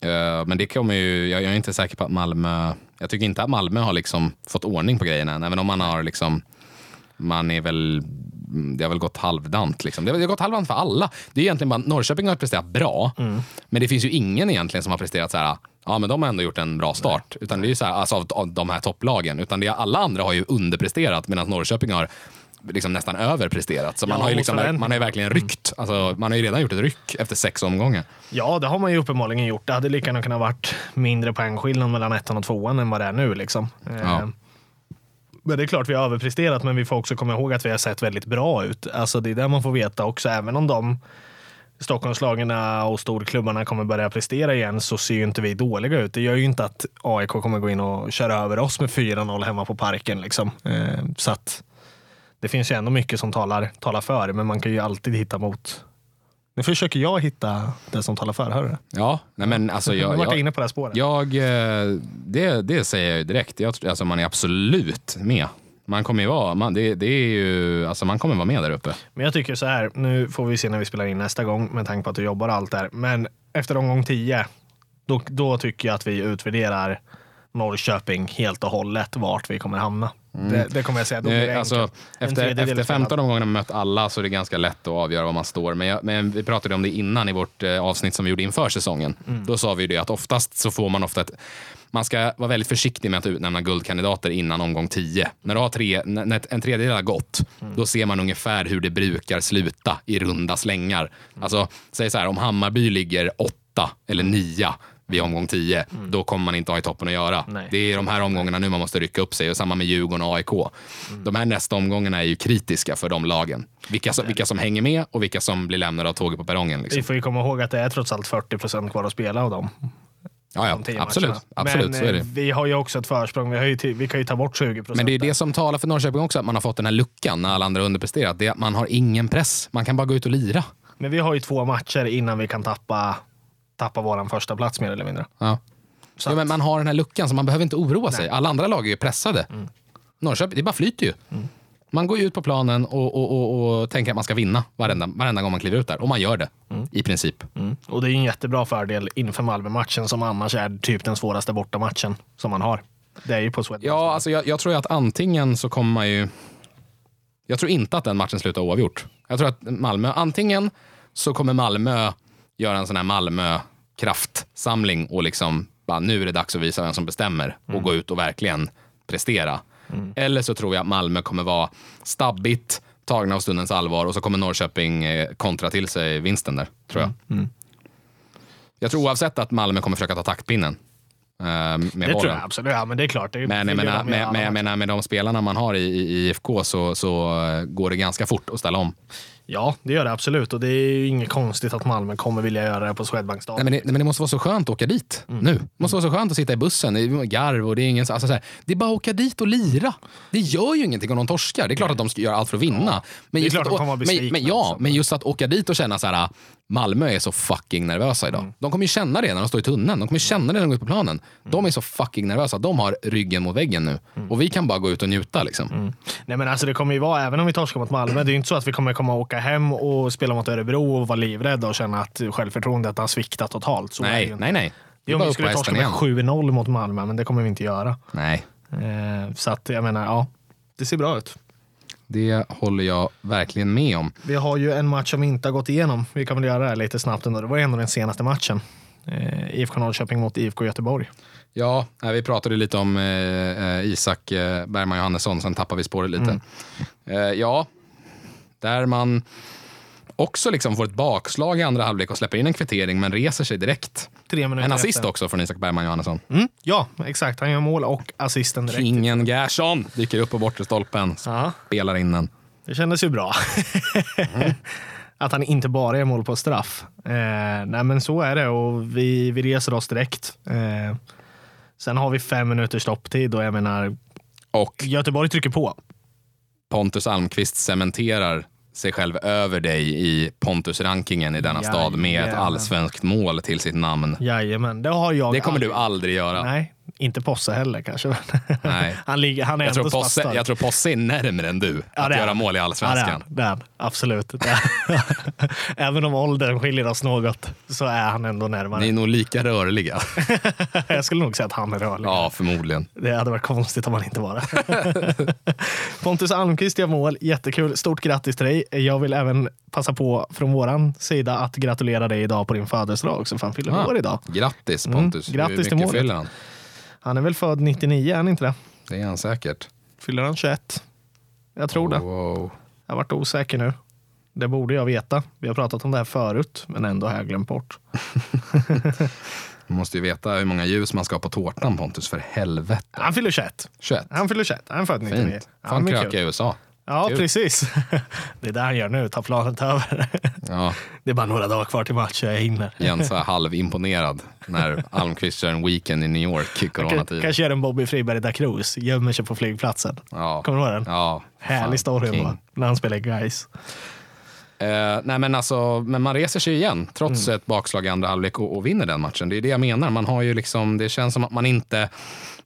eh, men det kommer ju... Jag, jag är inte säker på att Malmö... Jag tycker inte att Malmö har liksom fått ordning på grejerna än. Även om man har liksom... Man är väl... Det har väl gått halvdant. Liksom. Det har gått halvdant för alla. Det är egentligen bara Norrköping har presterat bra. Men det finns ju ingen egentligen som har presterat så här. Ja, men de har ändå gjort en bra start. Utan det är ju så här, alltså av, av de här topplagen. Utan det alla andra har ju underpresterat medan Norrköping har liksom nästan överpresterat. Så man Ja, har ju liksom, man har ju verkligen ryckt. Alltså, man har ju redan gjort ett ryck efter sex omgångar. Ja, det har man ju uppenbarligen gjort. Det hade lika gärna kunnat varit mindre poängskillnad mellan ettan och tvåan än vad det är nu. Liksom. Eh, Ja. Men det är klart vi har överpresterat, men vi får också komma ihåg att vi har sett väldigt bra ut. Alltså det är det man får veta också, även om de Stockholmslagen och storklubbarna kommer börja prestera igen så ser ju inte vi dåliga ut. Det gör ju inte att AIK kommer gå in och köra över oss med 4-0 hemma på parken. Liksom. Eh, så att det finns ju ändå mycket som talar, talar för, men man kan ju alltid hitta mot. Nu försöker jag hitta det som talar för, hör du? Ja, nej men alltså Nu jag, vart jag inne på det här spåret. jag eh, det, det säger jag ju direkt. Jag, alltså man är absolut med. Man kommer ju vara, man, det, det är ju, alltså man kommer vara med där uppe. Men jag tycker så här, nu får vi se när vi spelar in nästa gång med tanke på att du jobbar och allt där. Men efter omgång 10, då, då tycker jag att vi utvärderar Norrköping helt och hållet vart vi kommer hamna. Det, det kommer jag säga. Då blir det Alltså, efter, efter spelad. 15 omgångar man mött alla så är det ganska lätt att avgöra var man står. Men, jag, men vi pratade om det innan i vårt eh, avsnitt som vi gjorde inför säsongen. Mm. Då sa vi ju det att oftast så får man ofta ett man ska vara väldigt försiktig med att utnämna guldkandidater innan omgång 10. När, du har tre, när när en tredjedel har gått, Mm. då ser man ungefär hur det brukar sluta i runda slängar. Alltså, säg så här, om Hammarby ligger åtta eller nia vid omgång 10, då kommer man inte ha i toppen att göra. Mm. Nej. Det är de här omgångarna nu man måste rycka upp sig och samma med Djurgården och AIK. Mm. De här nästa omgångarna är ju kritiska för de lagen. Vilka som, vilka som hänger med och vilka som blir lämnade av tåget på perrongen. Liksom. Vi får ju komma ihåg att det är trots allt 40 procent kvar att spela av dem. Ja, ja, absolut. matcherna. absolut Men så är eh, det. vi har ju också ett försprång. Vi, har ju vi kan ju ta bort 20 procent. Men det är det som talar för Norrköping också, att man har fått den här luckan när alla andra har underpresterat. Det är att man har ingen press. Man kan bara gå ut och lira. Men vi har ju två matcher innan vi kan tappa, tappa våran första plats mer eller mindre. Ja. Så att- men man har den här luckan så man behöver inte oroa sig. Alla andra lag är ju pressade. Mm. Norrköping, det bara flyter ju. Man går ut på planen och, och, och, och tänker att man ska vinna varenda, varenda gång man kliver ut där. Och man gör det, i princip. Mm. Och det är ju en jättebra fördel inför Malmö-matchen som annars är typ den svåraste bortamatchen som man har. Det är ju på Swedbank. Ja, alltså jag, jag tror att antingen så kommer man ju... Jag tror inte att den matchen slutar oavgjort. Jag tror att Malmö, antingen så kommer Malmö göra en sån här Malmö kraftsamling och liksom bara, nu är det dags att visa vem som bestämmer och gå ut och verkligen prestera. Eller så tror jag att Malmö kommer vara stabbigt, tagna av stundens allvar och så kommer Norrköping eh, kontra till sig vinsten där, tror jag. Jag tror oavsett att Malmö kommer försöka ta taktpinnen. eh, Med Det tror bollen. jag absolut. Ja, men det är klart. Det Men jag menar, med, med, menar, med de spelarna man har i, i IFK så, så eh, går det ganska fort att ställa om. Ja, det gör det absolut. Och det är ju inget konstigt att Malmö kommer vilja göra det på Swedbank Nej, men, det, nej, men det måste vara så skönt att åka dit nu. Det måste vara så skönt att sitta i bussen. Det är garv och det är ingen... Alltså, så här, det är bara att åka dit och lira. Det gör ju ingenting om de torskar. Det är klart att de ska göra allt för att vinna. Men Det är klart att, de kommer vara men, besvikna men, ja, också. men just att åka dit och känna så här. Malmö är så fucking nervösa idag. De kommer ju känna det när de står i tunneln. De kommer känna det när de går ut på planen. De är så fucking nervösa. De har ryggen mot väggen nu. Och vi kan bara gå ut och njuta. Liksom. Nej, men alltså det kommer ju vara, även om vi torskar mot Malmö, det är ju inte så att vi kommer komma åka hem och spela mot Örebro och vara livrädda och känna att självförtroendet har sviktat totalt. Så Nej, nej, nej. Det är om vi skulle torska med igen. 7-0 mot Malmö, men det kommer vi inte göra. Nej, Eh, så att jag menar, ja, det ser bra ut. Det håller jag verkligen med om. Vi har ju en match som inte har gått igenom. Vi kan väl göra det här lite snabbt ändå. Det var ändå den senaste matchen. Eh, IFK Norrköping mot IFK Göteborg. Ja, vi pratade lite om eh, eh, Isak eh, Bergman Johannesson, sen tappade vi spåret lite. Eh, ja, där man också liksom får ett bakslag i andra halvlek och släpper in en kvittering men reser sig direkt. Tre minuter En assist efter. också från Isak Bergman Johannesson. Mm, ja, exakt. Han gör mål och assisten direkt. Kingen Gerson dyker upp på bortre stolpen, Ja, spelar in den. det kändes ju bra. Att han inte bara gör mål på straff. Eh, nej, men så är det och vi, vi reser oss direkt. Eh, sen har vi fem minuters stopptid och jag menar, Och Göteborg trycker på. Pontus Almqvist cementerar sig själv över dig i Pontus-rankingen i denna stad med ett Jajamän. allsvenskt mål till sitt namn. Jajamän, det har jag Det kommer du aldrig- aldrig göra. Nej, inte Posse heller kanske. Nej. han, ligger, han är Jag tror, Posse, stark. jag tror Posse är närmare än du Ja, att göra mål i Ja, allsvenskan. han. Det är han. Absolut. Det är. Även om åldern skiljer oss något så är han ändå närmare. Ni är nog lika rörliga. Jag skulle nog säga att han är rörlig. ja, förmodligen. Det hade varit konstigt om han inte var det. Pontus Almqvist gör mål. Jättekul. Stort grattis till dig. Jag vill även passa på från våran sida att gratulera dig idag på din födelsedag också, för han fyller Ah, år idag. Grattis Pontus. Mm, grattis till målet. Han? Är väl född 99, är han inte det? Det är han säkert. Fyller han 21? Jag tror det. Wow. Jag har varit osäker nu. Det borde jag veta. Vi har pratat om det här förut, men ändå har jag glömt bort. Man måste ju veta hur många ljus man ska ha på tårtan Pontus, för helvete. Han fyller 21. 21. Han fyller 21. Han är född 99. Fint. Fan kröka i USA. Ja, Kul. precis. Det är det han gör nu. Tar planet över. Ja, Det är bara några dagar kvar till match jag hinner. Jens är halvimponerad när Almqvist kör en weekend i New York i coronatid. Kanske gör en Bobby Friberg da Cruz. Gömmer sig på flygplatsen. Ja. Kommer du ihåg den? Ja, Härlig story ändå. När han spelar guys. Eh, nej men alltså, men man reser sig igen trots Mm. ett bakslag i andra halvlek och, och vinner den matchen. Det är det jag menar. Man har ju liksom, det känns som att man inte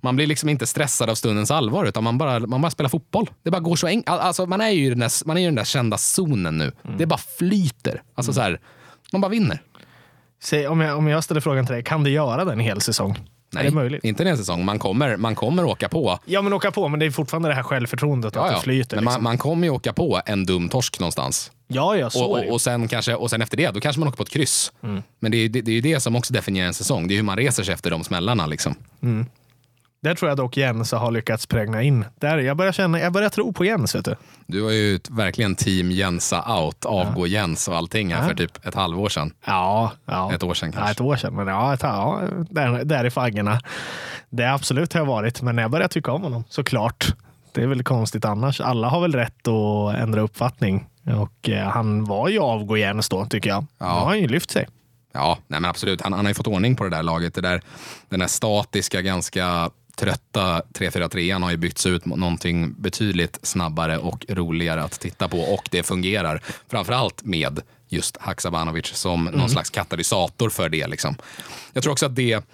man blir liksom inte stressad av stundens allvar utan man bara, man bara spelar fotboll. Det bara går så enkelt. Alltså, man är ju i den där, man är i den där kända zonen nu. Mm. Det bara flyter. Alltså, så här, man bara vinner. Säg, om, jag, om jag ställer frågan till dig, kan du göra den en hel säsong? det möjligt? inte en säsong. Man kommer, man kommer åka på. Ja, men åka på. Men det är fortfarande det här självförtroendet att Ja, det ja. flyter. Men liksom. man, man kommer ju åka på en dum torsk någonstans. ja, ja, så Och, det och, och, sen kanske, och sen efter det, då kanske man åker på ett kryss. Mm. Men det är, det, det är ju det som också definierar en säsong. Det är hur man reser sig efter de smällarna. Liksom. Där tror jag dock Jens har lyckats prägna in. Där, jag, börjar känna, jag börjar tro på Jens. Vet du. Du var ju verkligen team Jensa out, avgå Jens och allting här Ja. för typ ett halvår sedan. Ja, ja. Ett år sedan Ja, kanske. ett år sedan. Men ja, ett, ja där, där i faggorna. Det är absolut har jag varit, men jag börjar tycka om honom. Såklart. Det är väl konstigt annars. Alla har väl rätt att ändra uppfattning. Och eh, han var ju avgå Jens då, tycker jag. Ja. Då har han ju lyft sig. Ja, nej men absolut. Han, han har ju fått ordning på det där laget. Det där, den där statiska, ganska trötta 3-4-3 har ju bytts ut mot någonting betydligt snabbare och roligare att titta på. Och det fungerar. Framförallt med just Haksabanovic som någon slags katalysator för det. Liksom. Jag tror också att det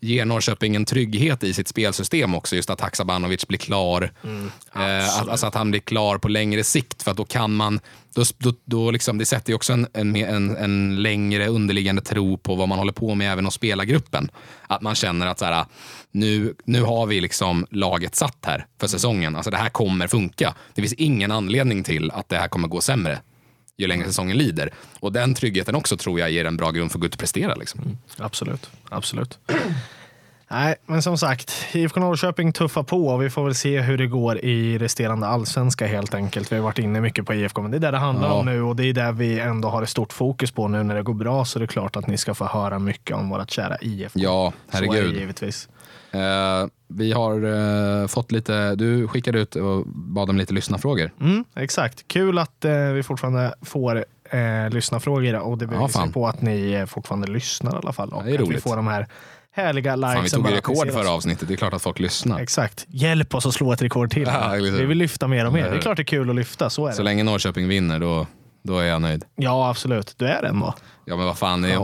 ger Norrköping en trygghet i sitt spelsystem också. Just att Haksabanovic blir klar. eh, att- alltså att han blir klar på längre sikt. För att då kan man, då, då, då liksom, det sätter ju också en, en, en, en längre underliggande tro på vad man håller på med även hos spelargruppen. Att man känner att så här, nu, nu har vi liksom laget satt här för säsongen. Alltså det här kommer funka. Det finns ingen anledning till att det här kommer gå sämre. Ju längre säsongen lider. Och den tryggheten också tror jag ger en bra grund för att gå ut och prestera. Liksom. Absolut, absolut. Nej, men som sagt, IFK Norrköping tuffar på och vi får väl se hur det går i resterande allsvenska helt enkelt. Vi har varit inne mycket på IFK, men det är det det handlar Ja. om nu och det är det vi ändå har ett stort fokus på nu när det går bra så det är klart att ni ska få höra mycket om vårt kära IFK. Ja, Så är det herregud. givetvis. Eh, vi har eh, fått lite, du skickade ut och bad om lite lyssnarfrågor. Mm, exakt. Kul att eh, vi fortfarande får eh, lyssnarfrågor och det bevisar fan. på att ni eh, fortfarande lyssnar i alla fall. Och det är att vi roligt. får de här härliga likesen. Fan, vi tog rekord förra avsnittet, det är klart att folk lyssnar. Exakt. Hjälp oss att slå ett rekord till. Ja, hur? vi vill lyfta mer och mer. Det är klart det är kul att lyfta, så är det. Så länge Norrköping vinner, då, då är jag nöjd. Ja, absolut. Du är en då. Ja men vad fan, det är-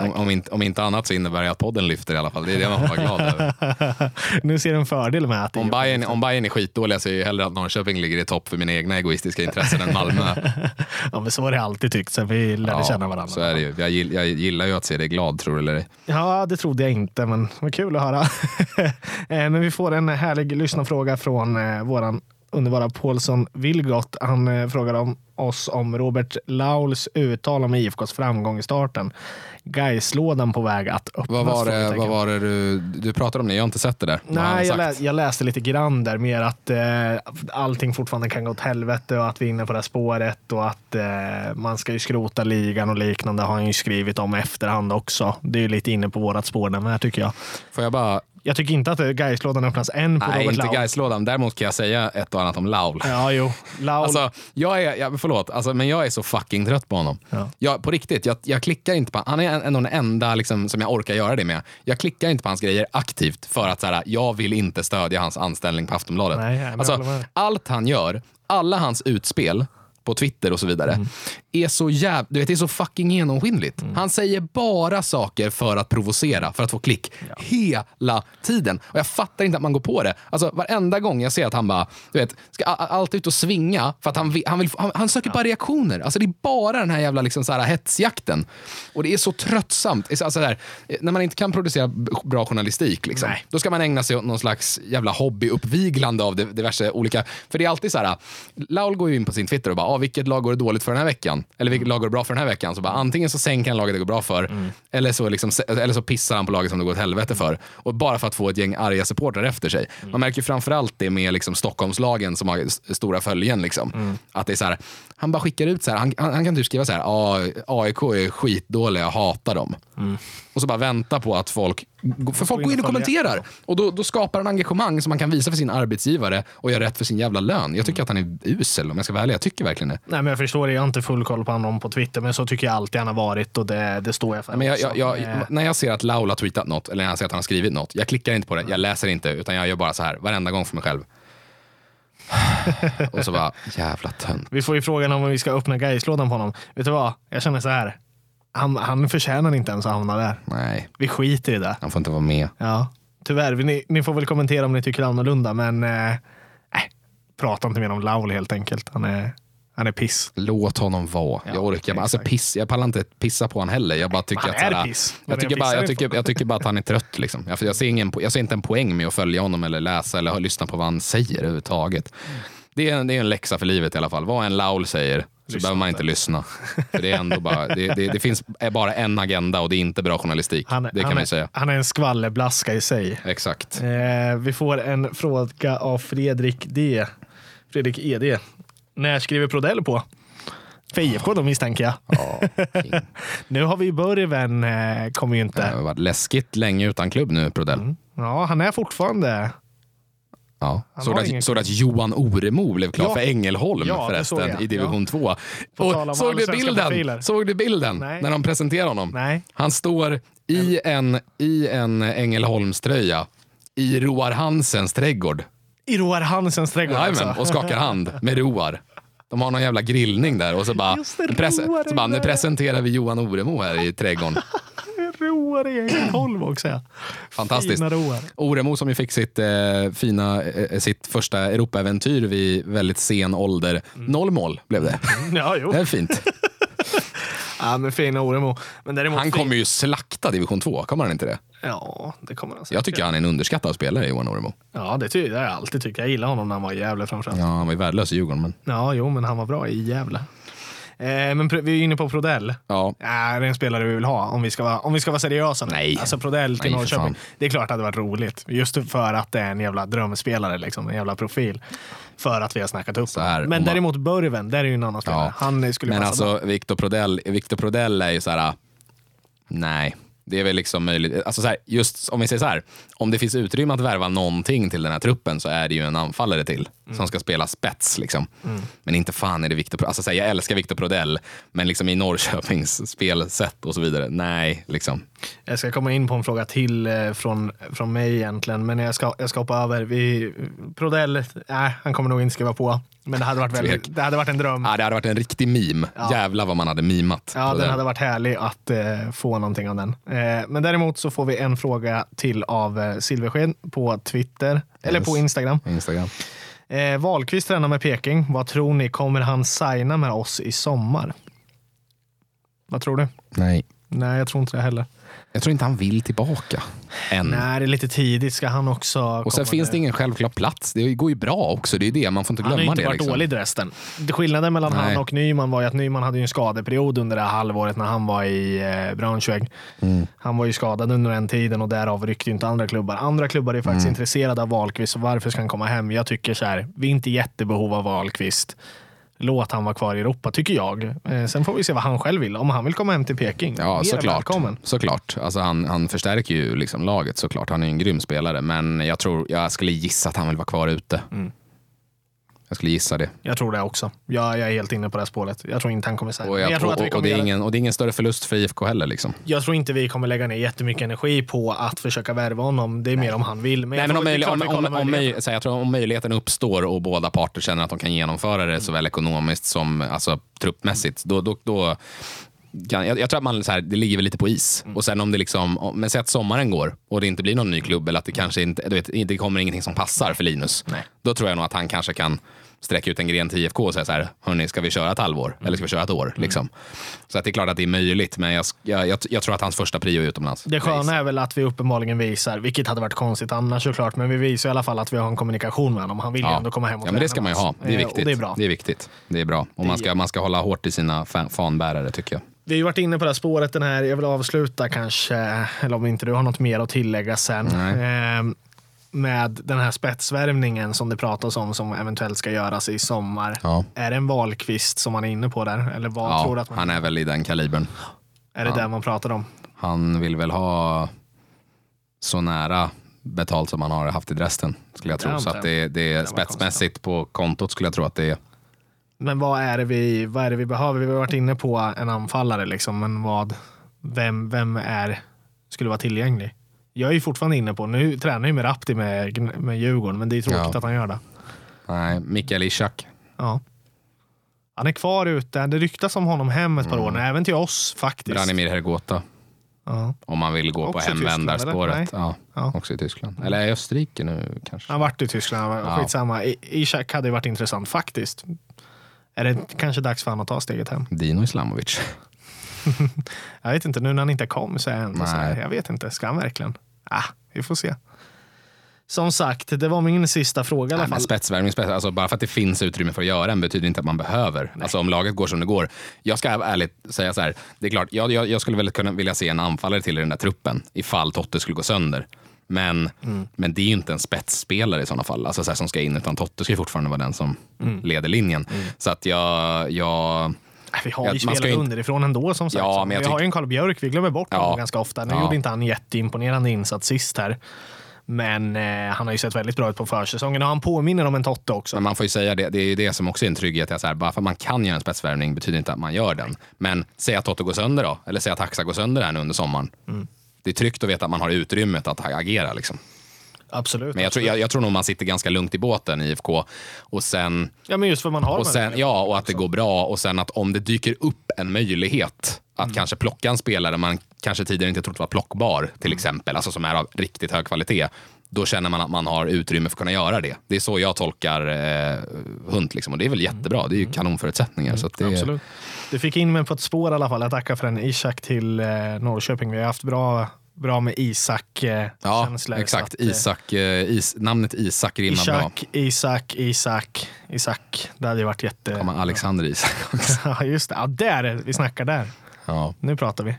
om, om, inte, om inte annat så innebär det att podden lyfter i alla fall. Det är det man får vara glad över. nu ser du en fördel med att Om Bayern, om Bayern är skitdåliga så är jag hellre att Norrköping ligger i topp för mina egna egoistiska intressen än Malmö. Ja, men så har det alltid tyckt sen vi lärde känna varandra. så är det ju. Jag, gill, jag gillar ju att se dig glad, tror du eller ej. Ja, det trodde jag inte, men vad kul att höra. Eh, men vi får en härlig lyssnarfråga från eh, våran underbara Paulsson Vilgot. Han eh, frågar om oss om Robert Lauls uttal om IFKs framgång i starten. Gaislådan på väg att öppnas. Vad var det, vad var det du, du pratade om? Det? Jag har inte sett det där. Nej, jag, lä jag läste lite grann där, mer att eh, allting fortfarande kan gå åt helvete och att vi är inne på det här spåret och att eh, man ska ju skrota ligan och liknande har han ju skrivit om efterhand också. Det är ju lite inne på vårat spår den här tycker jag. Får jag bara... Jag tycker inte att Gaislådan öppnas än på Nej, Robert inte Laul. Gaislådan. Däremot kan jag säga ett och annat om Laul. Ja, jo. Laul. Alltså, jag är, jag, förlåt, alltså, men jag är så fucking trött på honom. Ja. Jag, på riktigt, jag, jag klickar inte på Han är ändå den enda liksom, som jag orkar göra det med. Jag klickar inte på hans grejer aktivt för att så här, jag vill inte stödja hans anställning på Aftonbladet. Nej, nej, alltså, allt han gör, alla hans utspel på Twitter och så vidare, Mm. är så jäv, du vet, det är så fucking genomskinligt. Mm. Han säger bara saker för att provocera, för att få klick. Hela tiden. Och jag fattar inte att man går på det. Alltså varenda gång jag ser att han bara, du vet, ska a- a- alltid ut och svinga för att han, vill, han, vill, han, han söker bara reaktioner. Alltså det är bara den här jävla liksom så här hetsjakten. Och det är så tröttsamt. Är så- Alltså där, när man inte kan producera bra journalistik, liksom, Nej. då ska man ägna sig åt någon slags jävla hobbyuppviglande av div- diverse olika... För det är alltid så här, Laul går ju in på sin Twitter och bara, ah, vilket lag går det dåligt för den här veckan? Eller vilket lag går det bra för den här veckan? Så bara, antingen så sänker han laget det går bra för, eller, så liksom, eller så pissar han på laget som det går åt helvete för. Och bara för att få ett gäng arga supportrar efter sig. Man märker ju framförallt det med liksom Stockholmslagen som har stora följen. Liksom. Att det är så här, han bara skickar ut så här, han, han, han kan typ skriva så här, ah, AIK är skitdåliga, jag hatar dem. Och så bara vänta på att folk, för folk går in och kommenterar. Och då, då skapar han engagemang som man kan visa för sin arbetsgivare och göra rätt för sin jävla lön. Jag tycker att han är usel om jag ska vara ärlig. Jag tycker verkligen det. Nej, men jag förstår det. Jag har inte full koll på honom på Twitter, men så tycker jag alltid han har varit och det, det står jag för. Men jag, jag, jag, Eh, när jag ser att Laul har tweetat något, eller när jag ser att han har skrivit något, jag klickar inte på det, jag läser inte, utan jag gör bara så här varenda gång för mig själv. och så bara, jävla tönt. Vi får ju frågan om vi ska öppna Gaislådan på honom. Vet du vad? Jag känner så här. Han, han förtjänar inte ens att hamna där. Nej, Vi skiter i det. han får inte vara med. Ja, tyvärr. Ni, ni får väl kommentera om ni tycker annorlunda, men eh, äh, prata inte mer om Laul helt enkelt. Han är, han är piss. Låt honom vara. Ja, jag orkar bara, alltså exakt. piss, jag pallar inte pissa på honom heller. Jag bara tycker Han att, är så här, piss. Jag tycker, jag bara, pissar jag, tycker, jag tycker bara att han är trött. Liksom. Jag, jag, ser ingen, po- jag ser inte en poäng med att följa honom eller läsa eller lyssna på vad han säger överhuvudtaget. Det är, en- det är en läxa för livet i alla fall. Vad en Laul säger så behöver man inte. lyssna. För det, är ändå bara, det, det, det finns bara en agenda och det är inte bra journalistik. Han, det kan han, man säga. han är en skvallerblaska i sig. Exakt. Eh, vi får en fråga av Fredrik D. Fredrik ED. När skriver Prodell på? För IFK då misstänker jag. Ja. Nu har vi Börven, eh, kommer ju Det inte. har varit läskigt länge utan klubb nu, Prodell. Ja, han är fortfarande. Ja. Såg att, ingen såg att Johan Oremo blev klar Ja. för Ängelholm Ja, förresten i division 2. På tal Och såg du profiler. bilden? Såg du bilden Nej. när de presenterade honom? Nej. Han står i en, i en Ängelholmströja i Roar Hansens trädgård. I Roar Hansens trädgård Jajamän, alltså. och skakar hand med Roar. De har någon jävla grillning där och så bara, det, Roar så bara nu presenterar vi Johan Oremo här i trädgården. Roar i Ängelholm också. Ja. Fantastiskt. Oremo som ju fick sitt, eh, fina, eh, sitt första Europaäventyr vid väldigt sen ålder. Noll mål blev det. Ja, jo. Det är fint. Ja, men fina Oremo. Men däremot Han fin- kommer ju slakta division 2, kommer han inte det? Ja, det kommer han säkert. Jag tycker han är en underskattad spelare, Johan Oremo. Ja, det, ty- det har jag alltid tyckt. Jag gillar honom när han var i Gävle framförallt. Ja, Ja. han var ju värdelös i Djurgården, men jo, men han var bra i Gävle. Eh, men vi är inne på Prodell. Ja, Äh, det är en spelare vi vill ha om vi ska vara, om vi ska vara seriösa. Nej. Alltså Prodell till Nej, Norrköping. Det är klart att det hade varit roligt. Just för att det är en jävla drömspelare, liksom, en jävla profil. För att vi har snackat upp här. Men om man- däremot Burven, där är ju en annan spelare. Ja. Han skulle men passa alltså Victor Prodell, Victor Prodell är ju så här. nej. Det är väl liksom möjligt. Alltså så här, just om vi säger så här, om det finns utrymme att värva någonting till den här truppen så är det ju en anfallare till som ska spela spets. Liksom. Men inte fan är det Victor alltså, så här, Jag älskar Victor Prodell, men liksom i Norrköpings spelsätt och så vidare. Nej, liksom. Jag ska komma in på en fråga till eh, från, från mig egentligen, men jag ska, jag ska hoppa över. Vi, Prodell, nej, han kommer nog inte skriva på. Men det hade varit, väldigt, det hade varit en dröm. Ah, det hade varit en riktig meme. Ja. Jävlar vad man hade mimat. Ja, Prodell. den hade varit härlig att eh, få någonting av den. Eh, men däremot så får vi en fråga till av eh, Silversken på Twitter, eller Yes. på Instagram. Instagram. Eh, Wahlqvist tränar med Peking. Vad tror ni? Kommer han signa med oss i sommar? Vad tror du? Nej. Nej, jag tror inte det heller. Jag tror inte han vill tillbaka än. Nej, det är lite tidigt. Ska han också Och sen finns nu? det ingen självklar plats. Det går ju bra också. Det är det, man får inte Han har glömma ju inte det. varit liksom. dålig resten. Det Skillnaden mellan Nej. han och Nyman var ju att Nyman hade ju en skadeperiod under det här halvåret när han var i eh, Braunschweig. Mm. Han var ju skadad under den tiden och därav ryckte inte andra klubbar. Andra klubbar är faktiskt Mm. intresserade av Wahlqvist, varför ska han komma hem? Jag tycker så här, vi är inte jättebehov av Wahlqvist. Låt han vara kvar i Europa, tycker jag. Eh, sen får vi se vad han själv vill. Om han vill komma hem till Peking, Ja, såklart. välkommen. såklart. Alltså han, han förstärker ju liksom laget såklart. Han är en grym spelare. Men jag tror, jag skulle gissa att han vill vara kvar ute. Mm. Jag skulle gissa det. Jag tror det också. Jag, jag är helt inne på det här spåret. Jag tror inte han kommer säga Och, jag, jag tror att vi och, och, kommer det är göra- ingen, och det är ingen större förlust för IFK heller. Liksom. Jag tror inte vi kommer lägga ner jättemycket energi på att försöka värva honom. Det är mer om han vill. Men Nej, men om, möjlig, om, om, om, möj- här, jag tror om möjligheten uppstår och båda parter känner att de kan genomföra det såväl ekonomiskt som alltså, truppmässigt, då, då, då kan, jag, jag tror att man, så här, det ligger väl lite på is. Mm. Och sen om det liksom, om- men säg att sommaren går och det inte blir någon ny klubb eller att det kanske inte, du vet, det kommer ingenting som passar för Linus. Nej. Då tror jag nog att han kanske kan sträcka ut en gren till IFK och säga så här, hörni, ska vi köra ett halvår? Mm. Eller ska vi köra ett år? Liksom. Så att det är klart att det är möjligt, men jag, jag, jag, tror att hans första prio är utomlands. Det sköna är väl att vi uppenbarligen visar, vilket hade varit konstigt annars såklart, men vi visar i alla fall att vi har en kommunikation med honom. Han vill ju ändå komma hem och ja, men det ska man ju ha. Det är Eh, viktigt. Och det är bra. Det är viktigt. Det är bra. Och man ska, man ska hålla hårt i sina fa- fanbärare tycker jag. Vi har ju varit inne på det här spåret den här, jag vill avsluta kanske, eller om inte du har något mer att tillägga sen. Nej. Med den här spetsvärvningen som det pratas om som eventuellt ska göras i sommar. Ja. Är det en valkvist som man är inne på där? Eller vad tror du Ja, att man, han är väl i den kalibern. är det ja. där man pratar om? Han vill väl ha så nära betalt som han har haft i Dresden. Skulle jag Det tro. antar Så att det, det är spetsmässigt på kontot skulle jag tro att det är. Men vad är det vi, vad är det vi behöver? Vi har varit inne på en anfallare, liksom, men vad, vem, vem är, skulle vara tillgänglig? Jag är ju fortfarande inne på, nu tränar jag med Rapti med, med Djurgården, men det är tråkigt Ja. att han gör det. Nej, Mikael Ishak. Ja. Han är kvar ute. Det ryktas om honom hem ett par Mm. år, även till oss faktiskt. Branimir Hergota. Ja. Om man vill gå på Också Tyskland, hemvändarspåret. Ja, Ja. också i Tyskland. Eller i Österrike nu kanske. Han har varit i Tyskland, Ja. skitsamma. I- Ishak hade ju varit intressant faktiskt. Är det kanske dags för honom att ta steget hem? Dino Islamovic. Jag vet inte, nu när han inte kom så är jag ändå så här, jag vet inte, ska han verkligen? Ah, vi får se. Som sagt, det var min sista fråga i alla Nej, fall. spetsvärvning, spets, alltså bara för att det finns utrymme för att göra en betyder inte att man behöver. Alltså om laget går som det går. Jag ska ärligt säga så här, det är klart, jag, jag, jag skulle väl kunna vilja se en anfallare till i den där truppen ifall Totte skulle gå sönder. Men, Mm. men det är ju inte en spetsspelare i sådana fall, alltså så här, som ska in, utan Totte ska ju fortfarande vara den som Mm. leder linjen. Så att jag, jag Vi har ju spelat inte- underifrån ändå som sagt. Ja, vi har tyck- ju en Karl Björk, vi glömmer bort Ja. honom ganska ofta. Nu Ja. gjorde inte han jätteimponerande insats sist här. Men eh, han har ju sett väldigt bra ut på försäsongen och han påminner om en Totte också. Men man får ju säga det, det är ju det som också är en trygghet. Att så här, bara för att man kan göra en spetsvärvning betyder inte att man gör den. Men säg att Toto går sönder då, eller säg att Haxa går sönder här nu under sommaren. Mm. Det är tryggt att veta att man har utrymmet att agera. Liksom. Absolut. Men jag tror, jag, jag tror nog man sitter ganska lugnt i båten i IFK. Och sen, Ja, men just för man har och sen, ja, och att det går bra. Och sen att om det dyker upp en möjlighet att Mm. kanske plocka en spelare man kanske tidigare inte trott var plockbar, till Mm. exempel, alltså som är av riktigt hög kvalitet. Då känner man att man har utrymme för att kunna göra det. Det är så jag tolkar eh, Hunt. Liksom. Och det är väl jättebra. Det är ju kanonförutsättningar. Så att det, Mm. Absolut. Du fick in mig på ett spår i alla fall. Jag tackar för en Ishak till eh, Norrköping. Vi har haft bra, bra med Isak-känslor. Ja, exakt. Isak, eh, is, namnet Isak rimmar bra. Ishak, Isak, Isak. Isak. Det hade ju varit jätte... Kommer Alexander Isak också. Ja, just det. Ja, där. Vi snackar där. Ja. Nu pratar vi.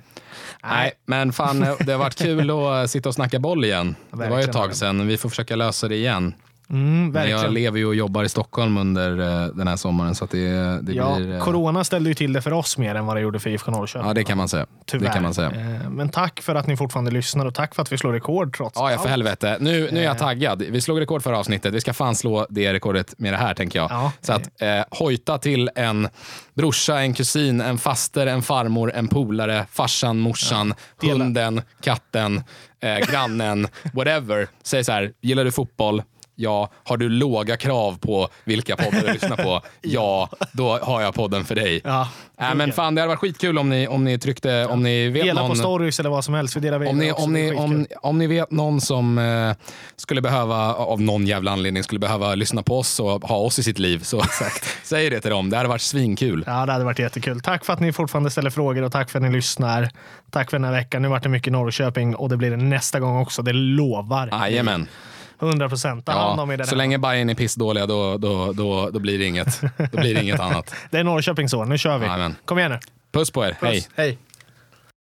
Nej, men fan, det har varit kul att sitta och snacka boll igen. Det var ju ett tag sedan. Vi får försöka lösa det igen. Mm, Men jag lever ju och jobbar i Stockholm under eh, den här sommaren. Så det, det Ja, blir... eh, corona ställde ju till det för oss mer än vad det gjorde för IFK Norrköping. Ja, det kan man säga. Tyvärr. Det kan man säga. Eh, Men tack för att ni fortfarande lyssnar och tack för att vi slår rekord trots Ja, ja, för allt. helvete. Nu, nu är jag taggad. Vi slog rekord förra avsnittet. Vi ska fan slå det rekordet med det här, tänker jag. Ja. Så att hojta till en brorsa, en kusin, en faster, en farmor, en polare, farsan, morsan, Dela. hunden, katten, grannen, whatever. Säg så här, gillar du fotboll? Ja. Har du låga krav på vilka poddar du lyssnar på? Ja, då har jag podden för dig. Ja, Äh, men fan, det hade varit skitkul om ni, om ni tryckte, om ni vet Dela någon... på stories eller vad som helst. Vi delar Om ni, om, ni, om, om ni vet någon som eh, skulle behöva, av någon jävla anledning, skulle behöva lyssna på oss och ha oss i sitt liv, så säg det till dem. Det hade varit svinkul. Ja, det hade varit jättekul. Tack för att ni fortfarande ställer frågor och tack för att ni lyssnar. Tack för den här veckan. Nu vart det mycket Norrköping och det blir det nästa gång också. Det lovar. Jajamän. 100 procent. Ta hand om er Ja, där så länge Bayern är pissdåliga, då, då, då, då, blir det inget, då blir det inget annat. Det är Norrköping så. Nu kör vi. Jajamän. Kom igen nu. Puss på er. Hej. Puss. Hej.